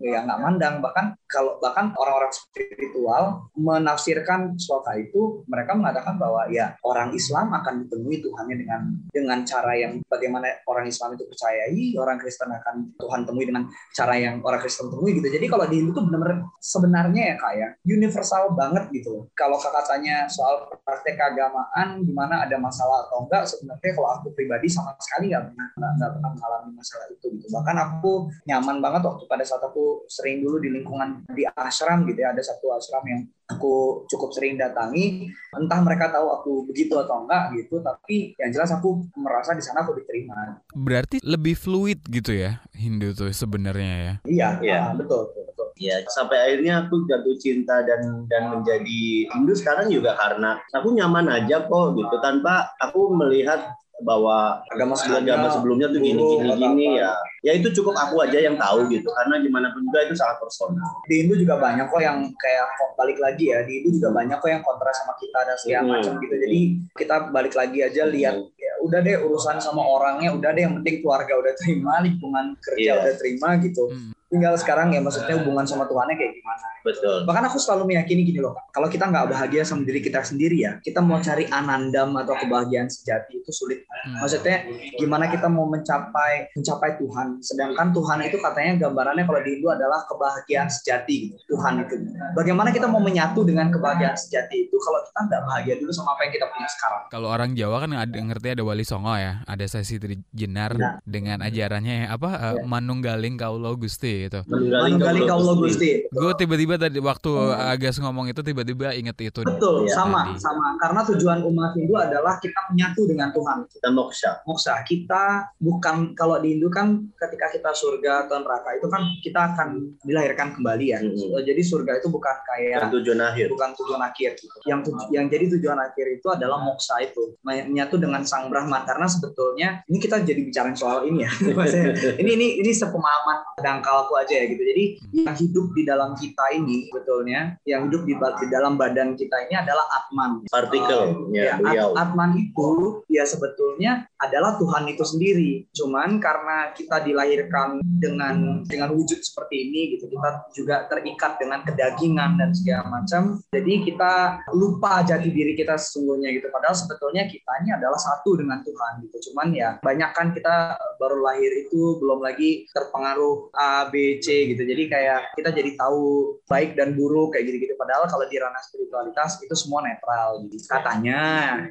ya nggak mandang bahkan kalau bahkan orang-orang spiritual menafsirkan sloka itu mereka mengatakan bahwa ya orang Islam akan ditemui Tuhannya dengan dengan cara yang bagaimana orang Islam itu percayai, orang Kristen akan Tuhan temui dengan cara yang orang Kristen temui gitu. Jadi kalau di tuh benar-benar sebenarnya ya kayak universal banget gitu. Kalau kakak tanya soal praktek keagamaan di mana ada masalah atau enggak sebenarnya kalau aku pribadi sama sekali nggak pernah nggak pernah mengalami masalah itu gitu. Bahkan aku nyaman banget waktu pada saat aku sering dulu di lingkungan di ashram gitu ya. Ada satu ashram yang aku cukup sering datangi. Entah mereka tahu aku begitu atau enggak gitu tapi yang jelas aku merasa di sana aku diterima. Berarti lebih fluid gitu ya Hindu tuh sebenarnya ya? Iya iya. betul, betul ya sampai akhirnya aku jatuh cinta dan dan menjadi Hindu sekarang juga karena aku nyaman aja kok gitu. Tanpa aku melihat bahwa agama sebelumnya, agama sebelumnya tuh gini gini gini ya. Ya itu cukup aku aja yang tahu gitu karena gimana pun juga itu sangat personal. Di Hindu juga banyak kok yang kayak balik lagi ya. Di Hindu juga banyak kok yang kontra sama kita dan segala hmm. macam gitu. Jadi kita balik lagi aja lihat ya udah deh urusan sama orangnya udah deh yang penting keluarga udah terima lingkungan kerja yeah. udah terima gitu. Hmm tinggal sekarang ya maksudnya hubungan sama Tuhannya kayak gimana. Betul. Bahkan aku selalu meyakini gini loh, kalau kita nggak bahagia sama diri kita sendiri ya, kita mau cari anandam atau kebahagiaan sejati itu sulit. Hmm. Maksudnya gimana kita mau mencapai mencapai Tuhan, sedangkan Tuhan itu katanya gambarannya kalau di Hindu adalah kebahagiaan sejati gitu. Tuhan itu. Bagaimana kita mau menyatu dengan kebahagiaan sejati itu kalau kita nggak bahagia dulu sama apa yang kita punya sekarang. Kalau orang Jawa kan ada ngerti ada wali songo ya, ada sesi jenar nah. dengan ajarannya apa ya. uh, manunggaling kaulo gusti Gusti itu. Manunggaling kaulo Gusti. Gue tiba-tiba tadi waktu hmm. Agas ngomong itu tiba-tiba inget itu. Betul, sama, tadi. sama. Karena tujuan umat Hindu adalah kita menyatu dengan Tuhan. Kita moksha. Moksha. Kita bukan kalau di Hindu kan ketika kita surga atau neraka itu kan kita akan dilahirkan kembali ya. Hmm. Jadi surga itu bukan kayak bukan tujuan akhir. Bukan tujuan akhir. Gitu. Yang tuj yang jadi tujuan akhir itu adalah moksha itu menyatu dengan sang Brahman karena sebetulnya ini kita jadi bicara soal ini ya. ini ini ini sepemahaman dangkalku aja ya gitu. Jadi yang hidup di dalam kita ini sebetulnya yang hidup di, di dalam badan kita ini adalah Atman. Partikel. Uh, ya, ya Atman itu ya sebetulnya adalah Tuhan itu sendiri. Cuman karena kita dilahirkan dengan dengan wujud seperti ini gitu, kita juga terikat dengan kedagingan dan segala macam. Jadi kita lupa jati diri kita sesungguhnya gitu. Padahal sebetulnya kita ini adalah satu dengan Tuhan gitu. Cuman ya banyak kan kita baru lahir itu belum lagi terpengaruh A, B, C gitu. Jadi kayak kita jadi tahu baik dan buruk kayak gitu-gitu. Padahal kalau di ranah spiritualitas itu semua netral gitu. Katanya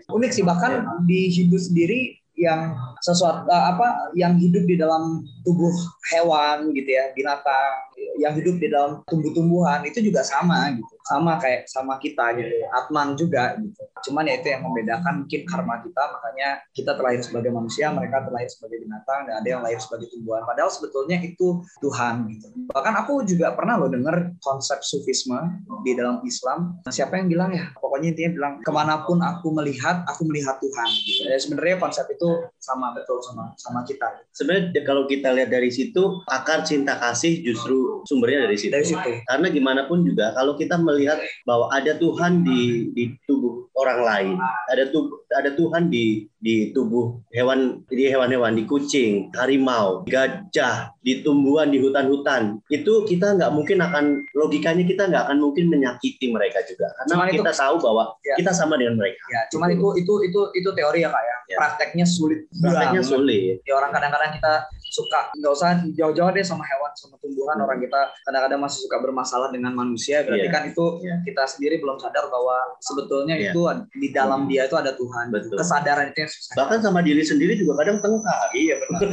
unik sih bahkan di Hindu sendiri yang sesuatu apa yang hidup di dalam tubuh hewan gitu ya binatang yang hidup di dalam tumbuh-tumbuhan itu juga sama gitu sama kayak sama kita gitu. Atman juga gitu. Cuman ya itu yang membedakan mungkin karma kita. Makanya kita terlahir sebagai manusia mereka terlahir sebagai binatang dan ada yang lahir sebagai tumbuhan. Padahal sebetulnya itu Tuhan gitu. Bahkan aku juga pernah loh dengar konsep sufisme di dalam Islam. Siapa yang bilang ya? Pokoknya intinya bilang ke mana pun aku melihat aku melihat Tuhan. Gitu. ya, sebenarnya konsep itu sama betul sama sama kita. Sebenarnya kalau kita lihat dari situ akar cinta kasih justru sumbernya dari situ. Dari situ. Karena gimana pun juga kalau kita melihat bahwa ada Tuhan di di tubuh orang lain, ada tubuh ada Tuhan di di tubuh hewan di hewan-hewan di kucing, harimau, gajah, di tumbuhan, di hutan-hutan. Itu kita nggak mungkin akan logikanya kita nggak akan mungkin menyakiti mereka juga karena cuman kita itu, tahu bahwa ya. kita sama dengan mereka. Ya, cuman itu itu itu itu teori ya kak ya. ya. Prakteknya sulit. Prakteknya sulit. Ya orang kadang-kadang kita suka nggak usah jauh-jauh deh sama hewan sama tumbuhan orang kita kadang-kadang masih suka bermasalah dengan manusia berarti yeah. kan itu yeah. kita sendiri belum sadar bahwa sebetulnya yeah. itu di dalam dia itu ada Tuhan Betul. kesadaran itu yang susah bahkan sama diri sendiri juga kadang tengkar iya benar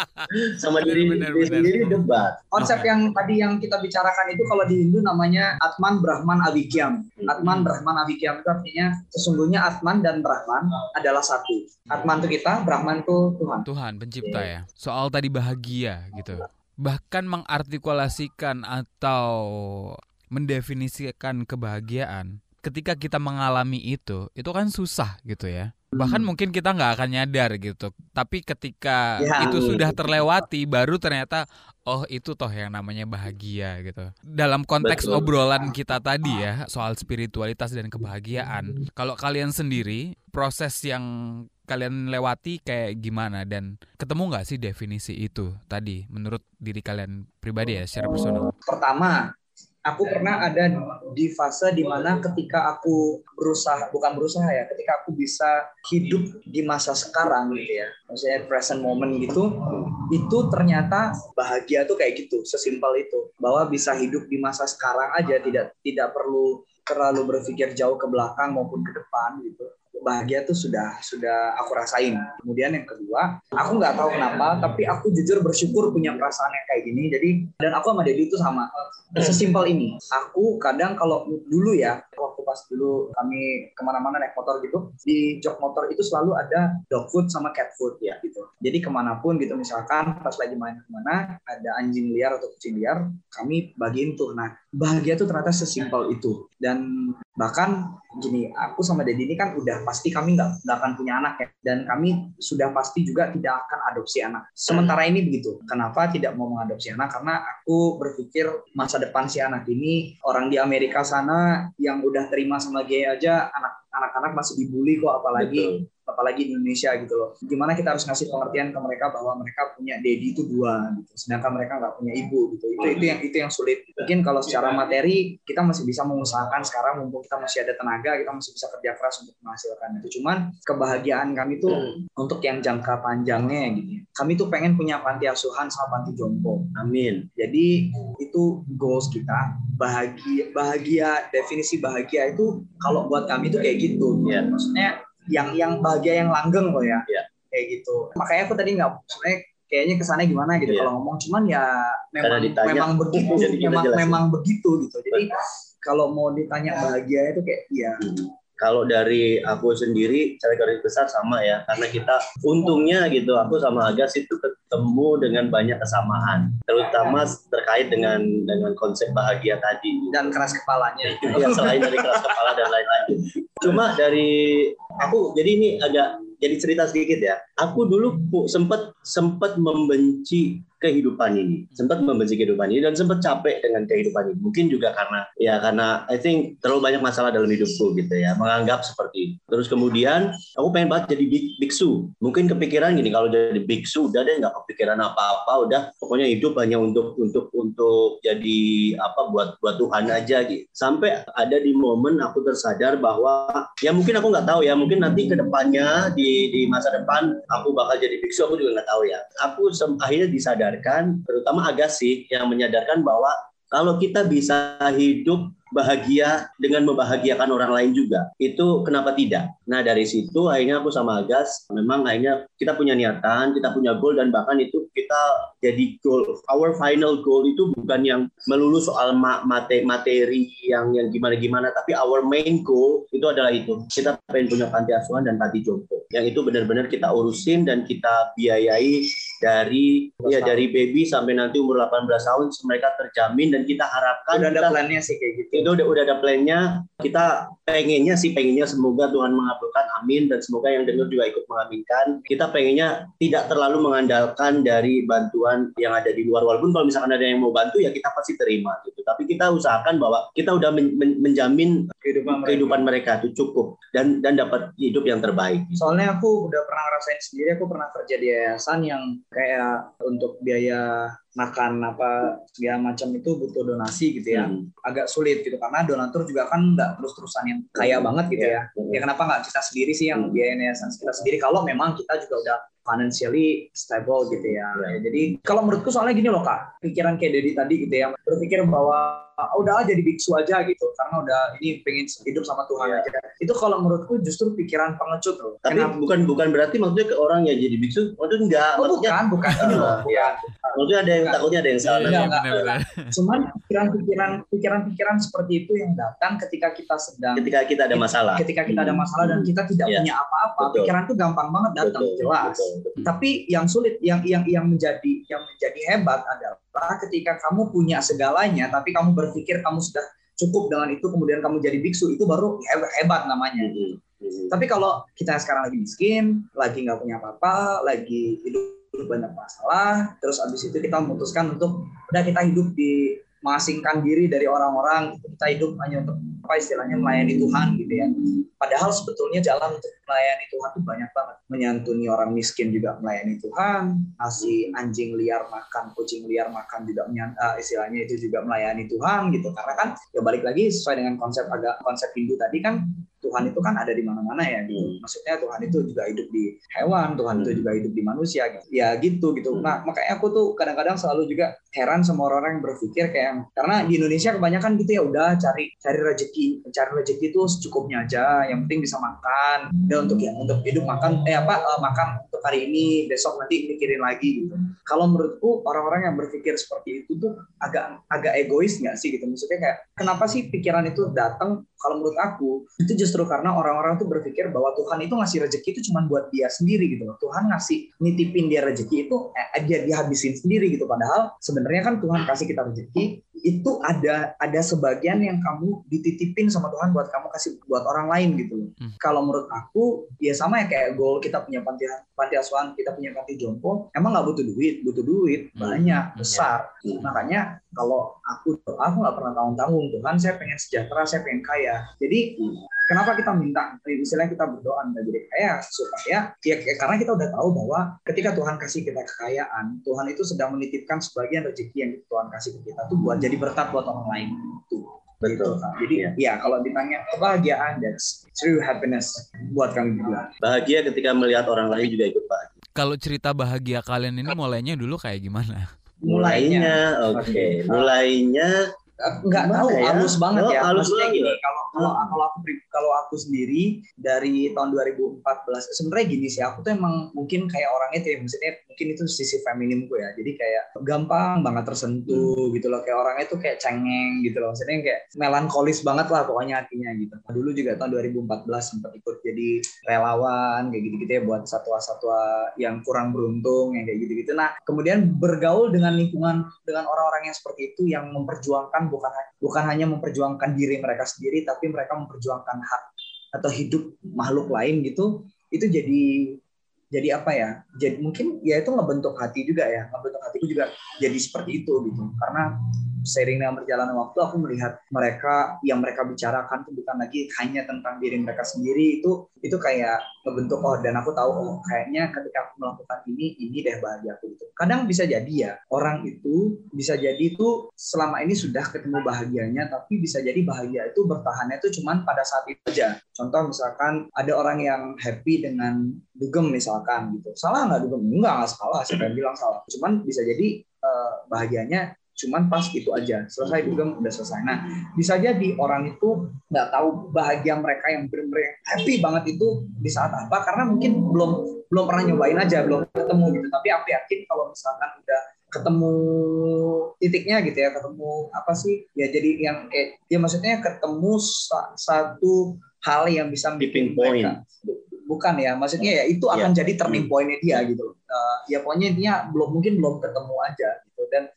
sama diri, bener, diri bener. sendiri debat konsep yang tadi yang kita bicarakan itu kalau di Hindu namanya Atman Brahman Avikyam hmm. Atman Brahman Avikyam itu artinya sesungguhnya Atman dan Brahman adalah satu Atman itu kita Brahman itu Tuhan Tuhan pencipta yeah. ya soal tadi bahagia gitu. Bahkan mengartikulasikan atau mendefinisikan kebahagiaan ketika kita mengalami itu, itu kan susah gitu ya. Bahkan hmm. mungkin kita nggak akan nyadar gitu. Tapi ketika ya, itu sudah terlewati, baru ternyata oh itu toh yang namanya bahagia gitu. Dalam konteks Betul. obrolan kita tadi ya soal spiritualitas dan kebahagiaan. Kalau kalian sendiri proses yang kalian lewati kayak gimana dan ketemu nggak sih definisi itu tadi menurut diri kalian pribadi ya secara personal? Pertama, aku pernah ada di fase di mana ketika aku berusaha bukan berusaha ya ketika aku bisa hidup di masa sekarang gitu ya maksudnya present moment gitu itu ternyata bahagia tuh kayak gitu sesimpel itu bahwa bisa hidup di masa sekarang aja tidak tidak perlu terlalu berpikir jauh ke belakang maupun ke depan gitu bahagia tuh sudah sudah aku rasain. Kemudian yang kedua, aku nggak tahu kenapa, tapi aku jujur bersyukur punya perasaan yang kayak gini. Jadi dan aku sama Dedi itu sama. Sesimpel ini. Aku kadang kalau dulu ya, waktu pas dulu kami ke mana-mana naik motor gitu, di jok motor itu selalu ada dog food sama cat food ya gitu. Jadi ke mana pun gitu misalkan pas lagi main ke mana ada anjing liar atau kucing liar, kami bagiin tuh. Nah bahagia tuh ternyata sesimpel itu. Dan bahkan gini, aku sama Dedi ini kan udah pasti kami nggak nggak akan punya anak ya, dan kami sudah pasti juga tidak akan adopsi anak. Sementara ini begitu. Kenapa tidak mau mengadopsi anak? Karena aku berpikir masa depan si anak ini orang di Amerika sana yang udah terima sama gay aja anak anak-anak masih dibully kok apalagi Betul apalagi di Indonesia gitu loh. Gimana kita harus ngasih pengertian ke mereka bahwa mereka punya daddy itu dua, gitu. sedangkan mereka nggak punya ibu gitu. Itu itu yang itu yang sulit. Mungkin kalau secara materi kita masih bisa mengusahakan sekarang mumpung kita masih ada tenaga, kita masih bisa kerja keras untuk menghasilkan itu. Cuman kebahagiaan kami tuh hmm. untuk yang jangka panjangnya gitu. Kami tuh pengen punya panti asuhan sama panti jompo. Amin. Jadi itu goals kita. Bahagia bahagia definisi bahagia itu kalau buat kami itu kayak gitu. Yeah. Maksudnya yang yang bahagia yang langgeng loh ya. Yeah. Kayak gitu. Makanya aku tadi nggak sebenarnya kayaknya kesannya gimana gitu Iya. kalau ngomong cuman ya memang ditanya, memang begitu memang jelasin. memang begitu gitu jadi kalau mau ditanya bahagia itu kayak ya Kalau dari aku sendiri, secara garis besar sama ya, karena kita untungnya gitu, aku sama Agas itu ketemu dengan banyak kesamaan, terutama terkait dengan dengan konsep bahagia tadi. dan keras kepalanya ya selain dari keras kepala dan lain-lain. Cuma dari aku jadi ini agak jadi cerita sedikit ya. Aku dulu sempat sempat membenci kehidupan ini, sempat membenci kehidupan ini dan sempat capek dengan kehidupan ini. Mungkin juga karena ya karena I think terlalu banyak masalah dalam hidupku gitu ya, menganggap seperti itu. Terus kemudian aku pengen banget jadi bik- biksu. Mungkin kepikiran gini kalau jadi biksu udah deh nggak kepikiran apa-apa, udah pokoknya hidup hanya untuk untuk untuk jadi apa buat buat Tuhan aja gitu. Sampai ada di momen aku tersadar bahwa ya mungkin aku nggak tahu ya, mungkin nanti ke depannya di di masa depan aku bakal jadi biksu aku juga nggak tahu ya. Aku akhirnya disadarkan, terutama Agassi yang menyadarkan bahwa kalau kita bisa hidup bahagia dengan membahagiakan orang lain juga. Itu kenapa tidak? Nah dari situ akhirnya aku sama Agas memang akhirnya kita punya niatan, kita punya goal dan bahkan itu kita jadi goal. Our final goal itu bukan yang melulu soal ma- mate materi yang yang gimana-gimana, tapi our main goal itu adalah itu. Kita pengen punya panti asuhan dan panti jompo. Yang itu benar-benar kita urusin dan kita biayai dari ya dari baby sampai nanti umur 18 tahun mereka terjamin dan kita harapkan udah ada kita- plannya sih kayak gitu. Itu udah, udah ada plannya. Kita pengennya sih pengennya semoga Tuhan mengabulkan amin dan semoga yang dengar juga ikut mengaminkan. Kita pengennya tidak terlalu mengandalkan dari bantuan yang ada di luar. Walaupun kalau misalkan ada yang mau bantu ya kita pasti terima gitu. Tapi kita usahakan bahwa kita udah men- men- menjamin kehidupan mereka. kehidupan mereka itu cukup dan dan dapat hidup yang terbaik. Soalnya aku udah pernah ngerasain sendiri, aku pernah kerja di yayasan yang kayak untuk biaya makan apa segala macam itu butuh donasi gitu ya. Hmm. Agak sulit gitu karena donatur juga kan nggak terus-terusan yang kaya banget gitu ya. Hmm. Ya kenapa nggak kita sendiri sih yang Hmm. biayain yayasan kita sendiri kalau memang kita juga udah financially stable gitu ya. Ya. Jadi kalau menurutku soalnya gini loh kak, pikiran kayak Dedi tadi gitu ya, berpikir bahwa "Ah, udah aja jadi biksu aja gitu karena udah ini pengen hidup sama Tuhan Ya. aja. Itu kalau menurutku justru pikiran pengecut loh. tapi Kenapa? bukan bukan berarti maksudnya ke orang yang jadi biksu maksudnya enggak Oh, maksudnya bukan, bukan. Ini loh, Ah, bukan. maksudnya ada yang Bukan. takutnya ada yang salah Enggak, enggak. benar-benar. Cuman pikiran-pikiran pikiran-pikiran seperti itu yang datang ketika kita sedang ketika kita ada masalah ketika kita ada masalah dan kita tidak Iya. punya apa-apa, Betul. pikiran itu gampang banget datang, Betul, jelas. betul, betul. Tapi yang sulit, yang yang yang menjadi yang menjadi hebat adalah ketika kamu punya segalanya, tapi kamu berpikir kamu sudah cukup dengan itu, kemudian kamu jadi biksu, itu baru hebat, namanya. Mhm, mhm. Tapi kalau kita sekarang lagi miskin, lagi nggak punya apa-apa, lagi hidup banyak masalah, terus abis itu kita memutuskan untuk udah kita hidup di mengasingkan diri dari orang-orang, kita hidup hanya untuk apa istilahnya melayani Tuhan gitu ya. Padahal sebetulnya jalan untuk melayani Tuhan itu banyak banget. Menyantuni orang miskin juga melayani Tuhan, ngasih anjing liar makan, kucing liar makan juga eh, istilahnya itu juga melayani Tuhan gitu. Karena kan ya balik lagi sesuai dengan konsep agak konsep Hindu tadi kan Tuhan itu kan ada di mana-mana ya gitu. Hmm. Maksudnya Tuhan itu juga hidup di hewan, Tuhan itu Hmm. juga hidup di manusia gitu. Ya gitu gitu. Hmm. Nah, makanya aku tuh kadang-kadang selalu juga heran sama orang-orang yang berpikir kayak karena di Indonesia kebanyakan gitu ya udah cari cari rezeki, cari rezeki itu secukupnya aja, yang penting bisa makan. Dan untuk ya untuk hidup makan eh apa eh, makan untuk hari ini, besok nanti mikirin lagi gitu. Kalau menurutku orang-orang yang berpikir seperti itu tuh agak agak egois nggak sih gitu. Maksudnya kayak kenapa sih pikiran itu datang kalau menurut aku itu justru karena orang-orang tuh berpikir bahwa Tuhan itu ngasih rezeki itu cuma buat dia sendiri gitu loh. Tuhan ngasih nitipin dia rezeki itu eh, dia dihabisin sendiri gitu. Padahal sebenarnya kan Tuhan kasih kita rezeki itu ada ada sebagian yang kamu dititipin sama Tuhan buat kamu kasih buat orang lain gitu loh. Hmm. Kalau menurut aku ya sama ya kayak goal kita punya panti panti asuhan, kita punya panti jompo, emang nggak butuh duit, butuh duit Hmm. banyak besar. Hmm. Makanya kalau aku doa aku nggak pernah tanggung-tanggung Tuhan saya pengen sejahtera, saya pengen kaya. Jadi Hmm. Kenapa kita minta misalnya kita berdoa minta jadi kaya supaya ya karena kita udah tahu bahwa ketika Tuhan kasih kita kekayaan Tuhan itu sedang menitipkan sebagian rezeki yang Tuhan kasih ke kita tuh buat jadi berkat buat orang lain itu Betul. Kak. jadi ya kalau ditanya kebahagiaan that's true happiness buat kami berdua. Bahagia ketika melihat orang lain juga ikut bahagia. Kalau cerita bahagia kalian ini mulainya dulu kayak gimana? mulainya mulainya. oke. Mulainya nggak tahu ya? halus banget Oh, ya halus maksudnya gini kalau kalau Hmm. kalau aku kalau aku sendiri dari tahun 2014 sebenarnya gini sih aku tuh emang mungkin kayak orangnya tuh ya, maksudnya mungkin itu sisi feminimku ya. Jadi kayak gampang banget tersentuh gitu loh. Kayak orangnya tuh kayak cengeng gitu loh. Maksudnya kayak melankolis banget lah pokoknya hatinya gitu. Dulu juga tahun 2014 sempat ikut jadi relawan kayak gitu-gitu ya buat satwa-satwa yang kurang beruntung yang kayak gitu-gitu. Nah kemudian bergaul dengan lingkungan dengan orang-orang yang seperti itu yang memperjuangkan bukan bukan hanya memperjuangkan diri mereka sendiri tapi mereka memperjuangkan hak atau hidup makhluk lain gitu itu jadi jadi apa ya jadi mungkin ya itu ngebentuk hati juga ya ngebentuk hatiku juga jadi seperti itu gitu. Karena seiring dengan perjalanan waktu aku melihat mereka yang mereka bicarakan itu bukan lagi hanya tentang diri mereka sendiri itu itu kayak ngebentuk oh dan aku tahu oh kayaknya ketika aku melakukan ini ini deh bahagia aku gitu. Kadang bisa jadi ya orang itu bisa jadi itu selama ini sudah ketemu bahagianya tapi bisa jadi bahagia itu bertahannya itu cuman pada saat itu aja. Contoh misalkan ada orang yang happy dengan dugem misalkan gitu. Salah nggak dugem? Enggak nggak salah. Siapa yang bilang salah? Cuman bisa jadi eh, bahagianya cuman pas itu aja selesai dugem udah selesai. Nah bisa jadi orang itu nggak tahu bahagia mereka yang benar-benar happy banget itu di saat apa karena mungkin belum belum pernah nyobain aja belum ketemu gitu. Tapi aku yakin kalau misalkan udah ketemu titiknya gitu ya ketemu apa sih ya jadi yang kayak ya maksudnya ketemu sa- satu hal yang bisa Tipping mereka point. bukan ya maksudnya ya itu akan jadi turning pointnya dia gitu Eh, ya pokoknya dia belum mungkin belum ketemu aja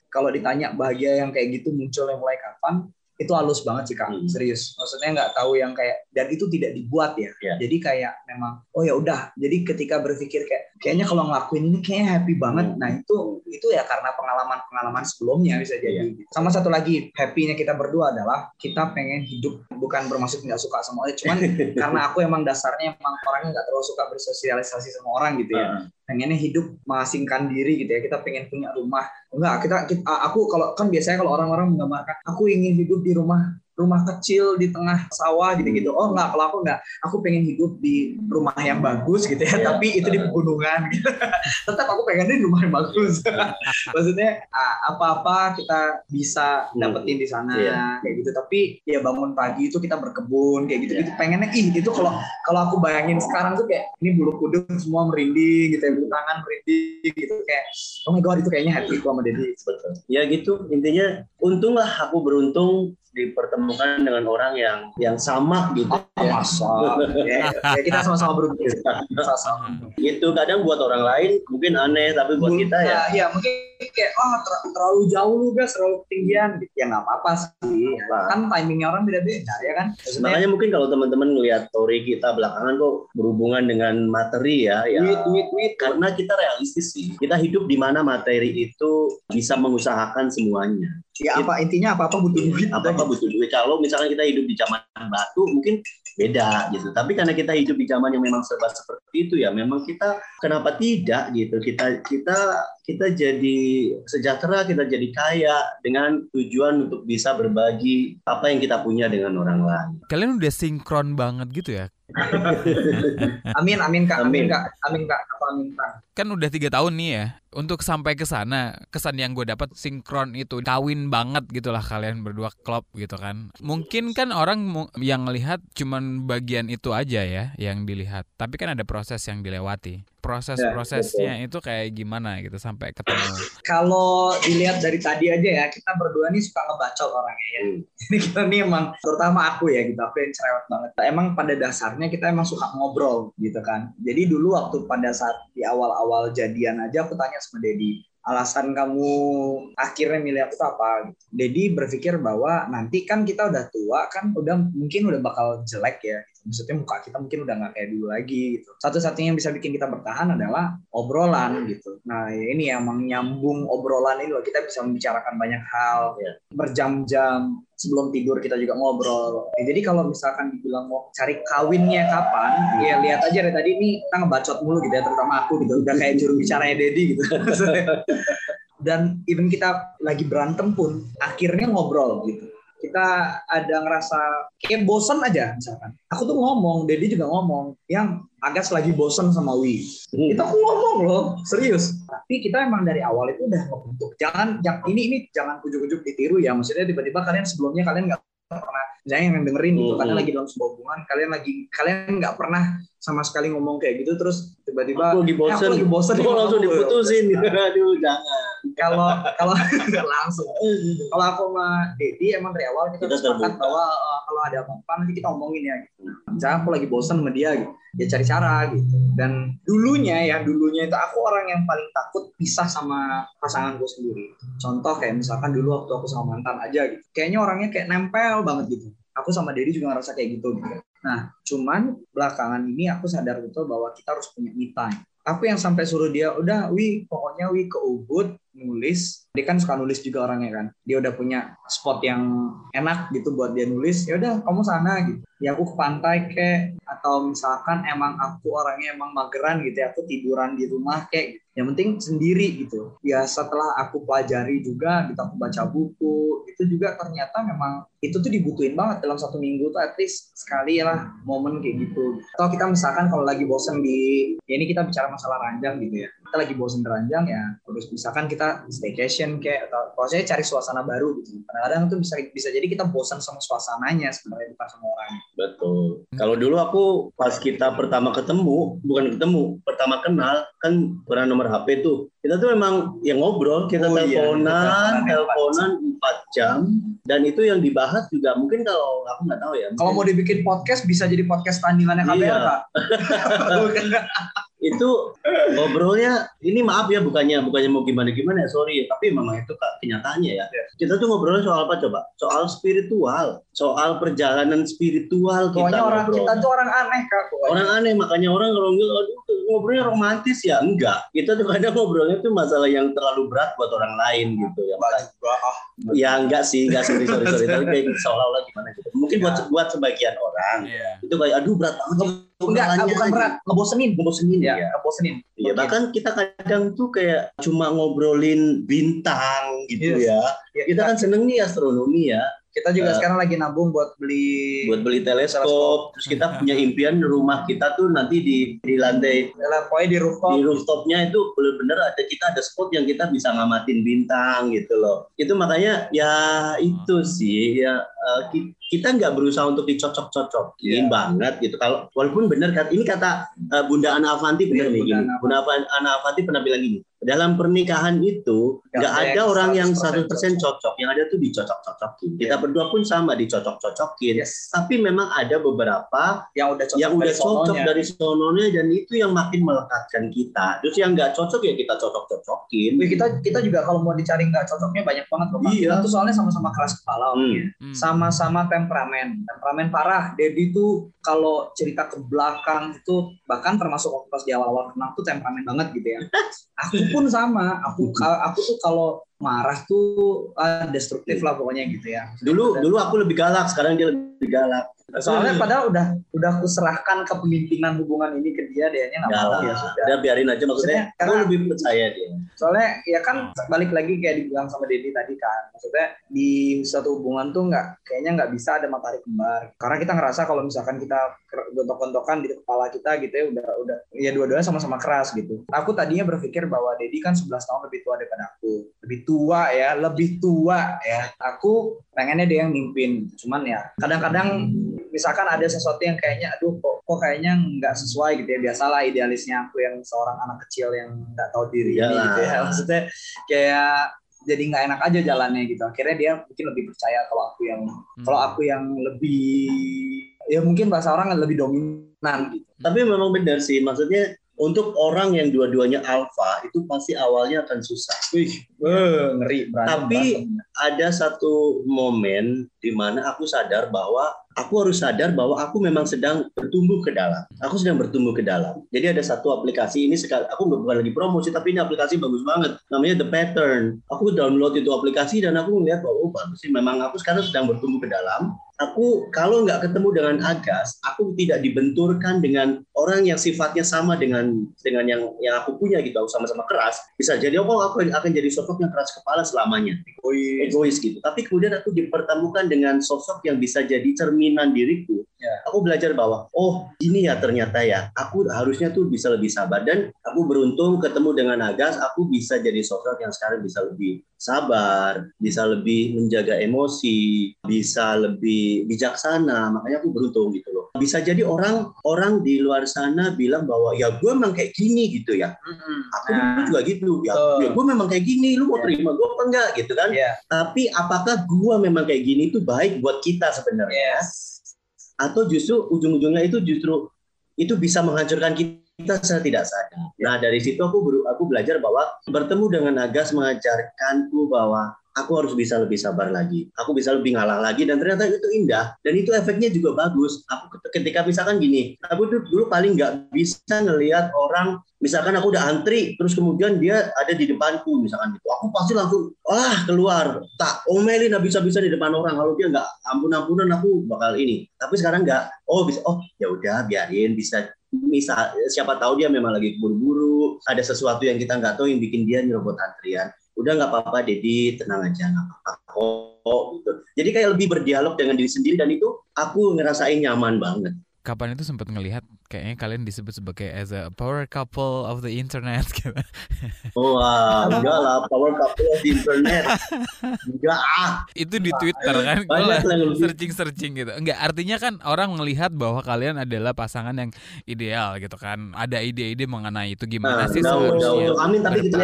kalau ditanya bahagia yang kayak gitu munculnya mulai kapan itu halus banget sih kak Hmm. serius maksudnya nggak tahu yang kayak dan itu tidak dibuat ya Ya. jadi kayak memang oh ya udah jadi ketika berpikir kayak kayaknya kalau ngelakuin ini kayaknya happy banget Hmm. nah itu itu ya karena pengalaman pengalaman sebelumnya bisa jadi Iya. gitu. sama satu lagi happynya kita berdua adalah kita pengen hidup bukan bermaksud nggak suka sama orang cuman karena aku emang dasarnya emang orangnya nggak terlalu suka bersosialisasi sama orang gitu ya Heeh. Pengennya hidup mengasingkan diri gitu ya. Kita pengen punya rumah. Enggak kita, kita aku kalau kan biasanya kalau orang-orang menggambarkan aku ingin hidup di rumah rumah kecil di tengah sawah gitu gitu. Oh enggak kalau aku enggak. Aku pengen hidup di rumah yang bagus gitu ya Iya. tapi itu di pegunungan gitu. Tetap aku pengen di rumah yang bagus. Maksudnya apa-apa kita bisa dapetin di sana Iya. kayak gitu. Tapi ya bangun pagi itu kita berkebun kayak gitu gitu pengennya ih itu kalau kalau aku bayangin sekarang tuh kayak ini bulu kuduk semua merinding gitu ya bulu tangan merinding gitu. Kayak oh my god itu kayaknya happy gua sama Dedi. Ya gitu. Intinya untunglah aku beruntung dipertemukan dengan orang yang yang sama gitu. oh, masa ya, ya kita sama-sama beruntung. Sama-sama. Gitu kadang buat orang lain mungkin aneh tapi buat kita ya. Nah, ya mungkin kayak oh ter- terlalu jauh lu guys terlalu ketinggian. Gitu ya nggak apa-apa sih. Nah. kan timingnya orang beda-beda ya kan? Maksudnya, Makanya mungkin kalau teman-teman ngelihat story kita belakangan kok berhubungan dengan materi ya, ya. Duit duit duit karena kita realistis sih. Kita hidup di mana materi itu bisa mengusahakan semuanya. Ya apa intinya apa apa butuh duit Apa apa butuh duit. Kalau misalnya kita hidup di zaman batu mungkin beda gitu. Tapi karena kita hidup di zaman yang memang serba seperti itu ya, memang kita kenapa tidak gitu. Kita kita kita jadi sejahtera, kita jadi kaya dengan tujuan untuk bisa berbagi apa yang kita punya dengan orang lain. Kalian udah sinkron banget gitu ya? amin amin kak amin, Amin. kak amin kak apa amin kak Kan udah tiga tahun nih ya. Untuk sampai ke sana, kesan yang gue dapat sinkron itu kawin banget gitulah kalian berdua klop gitu kan. Mungkin kan orang yang lihat cuman bagian itu aja ya yang dilihat. Tapi kan ada proses yang dilewati. Proses-prosesnya itu kayak gimana gitu sampai ketemu. kalau dilihat dari tadi aja ya kita berdua nih suka ngebacot orangnya ya Hmm. ini kita nih emang terutama aku ya gitu aku yang cerewet banget emang pada dasarnya kita emang suka ngobrol gitu kan jadi dulu waktu pada saat di awal-awal jadian aja aku tanya sama Dedi alasan kamu akhirnya milih aku apa Dedi berpikir bahwa nanti kan kita udah tua kan udah mungkin udah bakal jelek ya. Maksudnya muka kita mungkin udah nggak kayak dulu lagi gitu satu-satunya yang bisa bikin kita bertahan adalah obrolan gitu nah ya ini emang nyambung obrolan ini loh kita bisa membicarakan banyak hal Iya. berjam-jam sebelum tidur kita juga ngobrol. Ya, jadi kalau misalkan dibilang mau cari kawinnya kapan, ya lihat aja dari tadi ini kita ngebacot mulu gitu ya, terutama aku gitu. Udah kayak juru bicaranya Dedi gitu. Dan even kita lagi berantem pun, akhirnya ngobrol gitu. Kita ada ngerasa kayak bosen aja misalkan. Aku tuh ngomong, Dedi juga ngomong, yang Agas lagi bosen sama Wi. Hmm. Itu aku ngomong loh, serius. Tapi kita emang dari awal itu udah ngebentuk. Jangan, yang ini ini jangan ujuk-ujuk ditiru ya. Maksudnya tiba-tiba kalian sebelumnya kalian nggak pernah, misalnya yang dengerin gitu, Hmm. kalian lagi dalam sebuah hubungan, kalian lagi kalian nggak pernah sama sekali ngomong kayak gitu, terus tiba-tiba Aku lagi "Eh, bosen. aku lagi bosen Kok langsung Aku- diputusin. Aduh, jangan. Kalau kalau langsung. Kalau aku sama Dedi emang dari awal kita, Kita sepakat bahwa uh, kalau ada apa-apa nanti kita omongin ya gitu. misalnya aku lagi bosan sama dia gitu. Ya cari cara gitu. Dan dulunya ya dulunya itu aku orang yang paling takut pisah sama pasanganku sendiri. Contoh kayak misalkan dulu waktu aku sama mantan aja gitu. Kayaknya orangnya kayak nempel banget gitu. Aku sama Dedi juga ngerasa kayak gitu gitu. Nah cuman belakangan ini aku sadar betul bahwa kita harus punya me time. Aku yang sampai suruh dia udah wi pokoknya wi ke Ubud nulis. Dia kan suka nulis juga orangnya kan. Dia udah punya spot yang enak gitu buat dia nulis. Ya udah kamu sana gitu. Ya aku ke pantai kek. Atau misalkan emang aku orangnya emang mageran gitu ya aku tiduran di rumah kek gitu. yang penting sendiri gitu. Ya setelah aku pelajari juga gitu aku baca buku itu juga ternyata memang itu tuh dibutuhin banget dalam satu minggu tuh at least sekali lah momen kayak gitu. Atau kita misalkan kalau lagi bosen di ya ini kita bicara masalah ranjang gitu ya kita lagi bosen di ranjang ya terus misalkan kita staycation kayak atau saya cari suasana baru gitu kadang-kadang tuh bisa bisa jadi kita bosan sama suasananya sebenarnya bukan sama orangnya Betul. Kalau dulu aku pas kita pertama ketemu, bukan ketemu, pertama kenal kan pernah nomor HP tuh. Kita tuh memang yang ngobrol, kita Oh iya, teleponan, teleponan teleponan 4 jam dan itu yang dibahas juga mungkin kalau aku nggak tahu ya. kalau mau dibikin podcast bisa jadi podcast tandingannya KBR Iya. kak. itu ngobrolnya ini maaf ya bukannya bukannya mau gimana gimana ya sorry ya tapi memang itu Kak, kenyataannya ya. Iya. Kita tuh ngobrolnya soal apa coba? Soal spiritual, soal perjalanan spiritual kita pokoknya orang ngobrol. kita tuh orang aneh kak pokoknya. Orang aneh makanya orang kalau ngobrolnya romantis ya enggak. Kita tuh kadang ngobrolnya tuh masalah yang terlalu berat buat orang lain gitu ya. Ya enggak sih, enggak sorry sorry sorry. Tapi kayak seolah-olah gimana gitu. Mungkin buat buat sebagian orang Iya. itu kayak aduh berat banget enggak bukan berat ngebosenin Ngebosenin ya ya. ngebosenin Iya, bahkan kita kadang tuh kayak cuma ngobrolin bintang gitu Yes. ya. Ya, Kita kan seneng nih astronomi ya, kita juga Eh, sekarang lagi nabung buat beli buat beli teleskop. Teleskop. Terus kita punya impian rumah kita tuh nanti di di lantai pokoknya di rooftop di rooftopnya itu benar-benar ada kita ada spot yang kita bisa ngamatin bintang gitu loh. Itu makanya ya itu sih ya eh, ki- kita nggak berusaha untuk dicocok-cocokin Iya. banget gitu. Kalau walaupun benar kan ini kata eh, Bunda Ana Avanti benar Iya, nih Bunda gini. Ana Bunda Ana Avanti pernah bilang gini. Dalam pernikahan itu Nggak ada orang yang 100% 100% cocok, yang ada tuh dicocok-cocokin. Kita Iya. berdua pun sama dicocok-cocokin. yes. Tapi memang ada beberapa yang udah cocok yang udah dari cocok sononya. dari sononya dan itu yang makin melekatkan kita. Terus yang nggak cocok ya kita cocok-cocokin. Wih, kita kita juga kalau mau dicari nggak cocoknya banyak banget loh. Iya. Kita tuh soalnya sama-sama keras kepala orangnya. Hmm. sama-sama temperamen. Temperamen parah. Dedi tuh kalau cerita ke belakang itu bahkan termasuk waktu pas di awal-awal kenal tuh temperamen banget gitu ya. Aku pun sama. Aku aku tuh kalau marah tuh ah, destruktif lah pokoknya gitu ya Dulu dulu aku lebih galak, sekarang dia lebih galak. soalnya padahal udah udah aku serahkan kepemimpinan hubungan ini ke dia dia nya Galak. ya sudah Udah biarin aja maksudnya. Maksudnya, Aku karena- lebih percaya dia. soalnya ya kan balik lagi kayak dibilang sama Dedi tadi kan maksudnya di suatu hubungan tuh nggak kayaknya nggak bisa ada matahari kembar karena kita ngerasa kalau misalkan kita gontok-gontokan di kepala kita gitu ya udah udah ya dua-duanya sama-sama keras gitu aku tadinya berpikir bahwa Dedi kan 11 tahun lebih tua daripada aku lebih tua ya lebih tua ya. Aku pengennya dia yang mimpin cuman ya kadang-kadang misalkan ada sesuatu yang kayaknya aduh kok kok kayaknya nggak sesuai gitu ya. Biasalah idealisnya aku yang seorang anak kecil yang nggak tahu diri ini Iyalah. gitu ya. Maksudnya kayak jadi nggak enak aja jalannya gitu. Akhirnya dia mungkin lebih percaya kalau aku yang Hmm. kalau aku yang lebih ya mungkin bahasa orang lebih dominan gitu. Tapi memang benar sih, maksudnya untuk orang yang dua-duanya alfa itu pasti awalnya akan susah. wih eh, ngeri berantem Tapi- berantem. Ada satu momen di mana aku sadar bahwa aku harus sadar bahwa aku memang sedang bertumbuh ke dalam. Aku sedang bertumbuh ke dalam. Jadi ada satu aplikasi ini sekali aku bukan lagi promosi tapi ini aplikasi bagus banget. Namanya The Pattern. Aku download itu aplikasi dan aku melihat bahwa oh bagus sih memang aku sekarang sedang bertumbuh ke dalam. Aku kalau nggak ketemu dengan Agas, aku tidak dibenturkan dengan orang yang sifatnya sama dengan dengan yang yang aku punya gitu, aku sama-sama keras. Bisa jadi oh aku akan jadi sosok yang keras kepala selamanya, egois, egois gitu. Tapi kemudian aku dipertemukan dengan sosok yang bisa jadi cerminan diriku. Ya. Aku belajar bahwa oh ini ya ternyata ya, aku harusnya tuh bisa lebih sabar dan aku beruntung ketemu dengan Agas, aku bisa jadi sosok yang sekarang bisa lebih sabar, bisa lebih menjaga emosi, bisa lebih bijaksana. Makanya aku beruntung gitu loh. Bisa jadi orang orang di luar sana bilang bahwa ya gue memang kayak gini gitu ya. Aku nah, juga gitu. Ya, ya gue memang kayak gini. Lu mau yeah. terima gue apa enggak gitu kan? Yeah. Tapi apakah gue memang kayak gini itu baik buat kita sebenarnya? Yes. Atau justru ujung-ujungnya itu justru itu bisa menghancurkan kita kita saya tidak sadar. Nah dari situ aku aku belajar bahwa bertemu dengan Agas mengajarkanku bahwa aku harus bisa lebih sabar lagi. Aku bisa lebih ngalah lagi dan ternyata itu indah. Dan itu efeknya juga bagus. Aku ketika misalkan gini, aku tuh dulu paling nggak bisa ngelihat orang misalkan aku udah antri terus kemudian dia ada di depanku misalkan gitu. Aku pasti langsung wah keluar. Tak omelin habis-habisan di depan orang. Kalau dia nggak ampun ampunan aku bakal ini. Tapi sekarang nggak. Oh bisa oh ya udah biarin. Bisa misal siapa tahu dia memang lagi buru-buru. Ada sesuatu yang kita nggak tahu yang bikin dia nyerobot antrian udah nggak apa-apa Dedi tenang aja nggak apa-apa. Kok gitu. Jadi kayak lebih berdialog dengan diri sendiri dan itu aku ngerasain nyaman banget. Kapan itu sempat ngelihat kayaknya kalian disebut sebagai as a power couple of the internet gitu. Oh, wah, enggak lah power couple of the internet. Enggak ah. Itu di Twitter kan gue searching-searching gitu. Enggak, artinya kan orang melihat bahwa kalian adalah pasangan yang ideal gitu kan. Ada ide-ide mengenai itu gimana nah, sih seharusnya. Amin tapi kita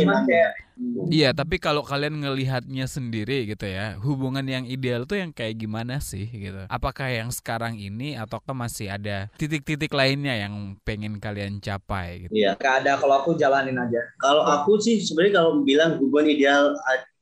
Cuman kayak Iya, tapi kalau kalian ngelihatnya sendiri gitu ya, hubungan yang ideal tuh yang kayak gimana sih gitu? Apakah yang sekarang ini ataukah masih ada titik-titik lainnya yang pengen kalian capai gitu? Iya, gak ada kalau aku jalanin aja. Kalau aku sih sebenarnya kalau bilang hubungan ideal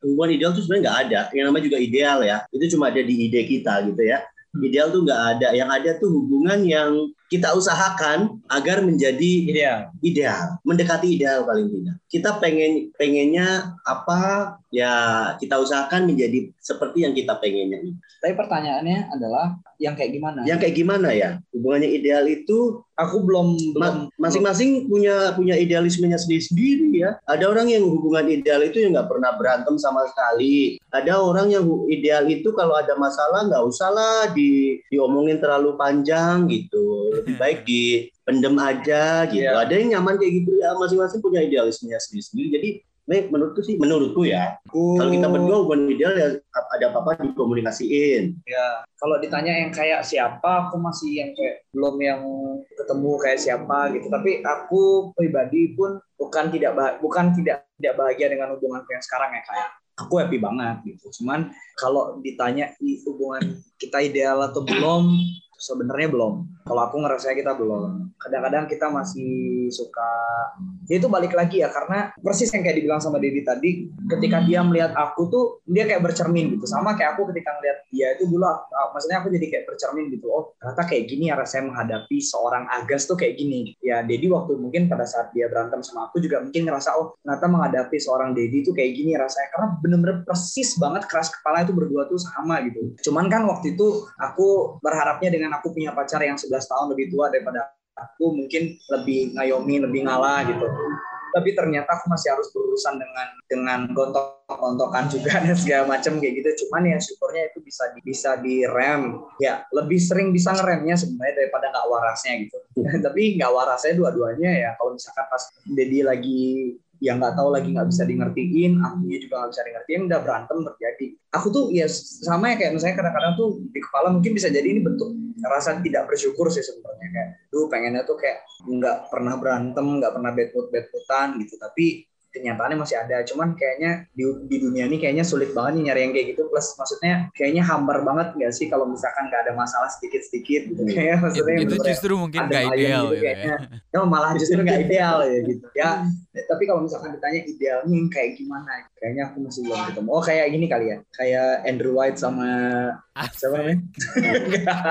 hubungan ideal tuh sebenarnya nggak ada. Yang namanya juga ideal ya. Itu cuma ada di ide kita gitu ya. Ideal tuh nggak ada. Yang ada tuh hubungan yang kita usahakan agar menjadi ideal, ideal, mendekati ideal paling tidak. Kita pengen pengennya apa ya kita usahakan menjadi seperti yang kita pengennya. Tapi pertanyaannya adalah yang kayak gimana? Yang kayak gimana ya? Hubungannya ideal itu aku belum masing-masing punya punya idealismenya sendiri-sendiri ya. Ada orang yang hubungan ideal itu yang nggak pernah berantem sama sekali. Ada orang yang ideal itu kalau ada masalah nggak usah lah di diomongin terlalu panjang gitu lebih baik di pendem aja gitu. Yeah. Ada yang nyaman kayak gitu ya masing-masing punya idealismenya sendiri-sendiri. Jadi Nih, menurutku sih, menurutku ya, uh. kalau kita berdua hubungan ideal ya ada apa-apa dikomunikasiin. Ya, kalau ditanya yang kayak siapa, aku masih yang kayak belum yang ketemu kayak siapa gitu. Tapi aku pribadi pun bukan tidak bukan tidak tidak bahagia dengan hubungan yang sekarang ya kayak aku happy banget gitu. Cuman kalau ditanya hubungan kita ideal atau belum, sebenarnya belum. Kalau aku ngerasa kita belum. Kadang-kadang kita masih suka ya itu balik lagi ya karena persis yang kayak dibilang sama Dedi tadi, ketika dia melihat aku tuh dia kayak bercermin gitu. Sama kayak aku ketika ngeliat dia itu dulu maksudnya aku jadi kayak bercermin gitu. Oh, ternyata kayak gini ya rasanya menghadapi seorang Agas tuh kayak gini. Ya Dedi waktu mungkin pada saat dia berantem sama aku juga mungkin ngerasa oh, ternyata menghadapi seorang Dedi tuh kayak gini rasanya karena bener-bener persis banget keras kepala itu berdua tuh sama gitu. Cuman kan waktu itu aku berharapnya dengan aku punya pacar yang 11 tahun lebih tua daripada aku mungkin lebih ngayomi lebih ngalah gitu. Tapi ternyata aku masih harus berurusan dengan dengan gontok-gontokan juga dan segala macam kayak gitu. Cuman ya syukurnya itu bisa bisa direm. Ya lebih sering bisa ngeremnya sebenarnya daripada nggak warasnya gitu. Tapi nggak warasnya dua-duanya ya. Kalau misalkan pas Dedi lagi yang nggak tahu lagi nggak bisa di ngertiin, aku juga nggak bisa di ngertiin, udah berantem terjadi. Aku tuh ya sama ya kayak misalnya kadang-kadang tuh di kepala mungkin bisa jadi ini bentuk rasa tidak bersyukur sih sebenarnya kayak, tuh pengennya tuh kayak nggak pernah berantem, nggak pernah bad mood bad moodan gitu, tapi kenyataannya masih ada. Cuman kayaknya di, di dunia ini kayaknya sulit banget nih nyari yang kayak gitu. Plus maksudnya kayaknya hambar banget nggak sih kalau misalkan nggak ada masalah sedikit sedikit gitu. Hmm. kayak maksudnya itu, justru mungkin nggak ideal gitu, gitu kayaknya. Ya. no, malah justru nggak ideal ya gitu. Ya tapi kalau misalkan ditanya idealnya yang kayak gimana kayaknya aku masih belum ketemu. Oh kayak gini kali ya. Kayak Andrew White sama siapa namanya?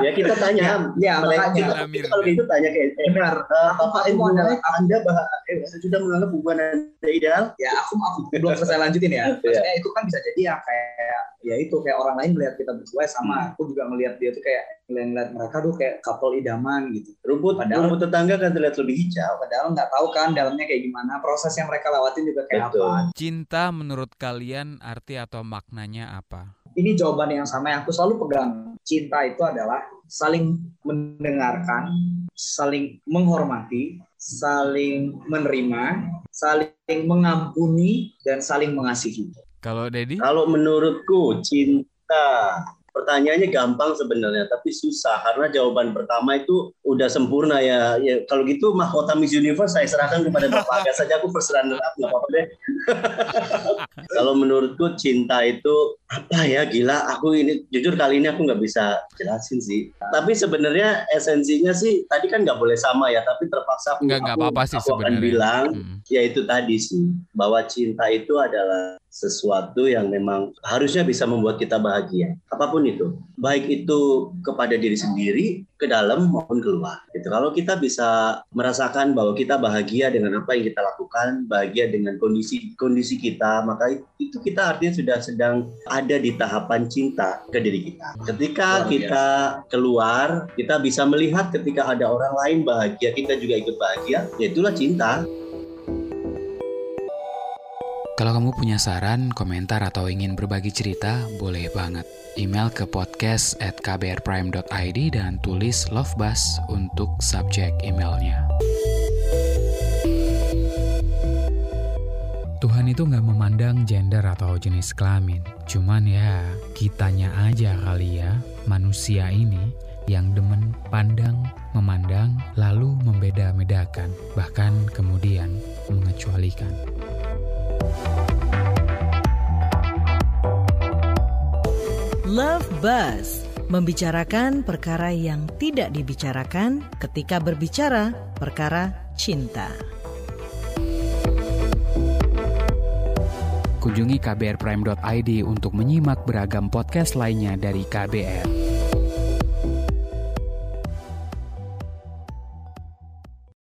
Ya kita tanya ya makanya. Kalau gitu tanya kayak benar. Apa Andrew White anda bah eh, sudah menganggap hubungan anda ideal ya aku aku belum selesai lanjutin ya iya. maksudnya itu kan bisa jadi ya kayak ya itu kayak orang lain melihat kita berdua sama Hmm. aku juga melihat dia tuh kayak ngeliat mereka tuh kayak couple idaman gitu Rumput Padahal- rumput tetangga kan terlihat lebih hijau. padahal nggak tahu kan dalamnya kayak gimana proses yang mereka lewatin juga kayak Betul. apa Cinta menurut kalian arti atau maknanya apa? ini jawaban yang sama yang aku selalu pegang cinta itu adalah saling mendengarkan saling menghormati saling menerima saling mengampuni dan saling mengasihi Kalau Dedi? Kalau menurutku cinta pertanyaannya gampang sebenarnya tapi susah karena jawaban pertama itu udah sempurna ya. ya kalau gitu mahkota Miss Universe saya serahkan kepada Bapak Aga saja aku first runner up nggak apa-apa deh. kalau menurutku cinta itu apa ya gila aku ini jujur kali ini aku nggak bisa jelasin sih. Tapi sebenarnya esensinya sih tadi kan nggak boleh sama ya tapi terpaksa aku, Nggak, nggak apa-apa sih aku akan bilang Hmm. ya itu tadi sih bahwa cinta itu adalah sesuatu yang memang harusnya bisa membuat kita bahagia apa pun itu baik itu kepada diri sendiri ke dalam maupun keluar gitu. Kalau kita bisa merasakan bahwa kita bahagia dengan apa yang kita lakukan bahagia dengan kondisi kondisi kita maka itu kita artinya sudah sedang ada di tahapan cinta ke diri kita. Ketika kita keluar kita bisa melihat ketika ada orang lain bahagia kita juga ikut bahagia ya itulah cinta Kalau kamu punya saran, komentar, atau ingin berbagi cerita, boleh banget. Email ke podcast at kbrprime.id dan tulis Love Bus untuk subjek emailnya. Tuhan itu nggak memandang gender atau jenis kelamin. Cuman ya, kitanya aja kali ya, manusia ini yang demen pandang, memandang, lalu membeda-bedakan, bahkan kemudian mengecualikan. Love Buzz membicarakan perkara yang tidak dibicarakan ketika berbicara perkara cinta. Kunjungi kbrprime.id untuk menyimak beragam podcast lainnya dari KBR.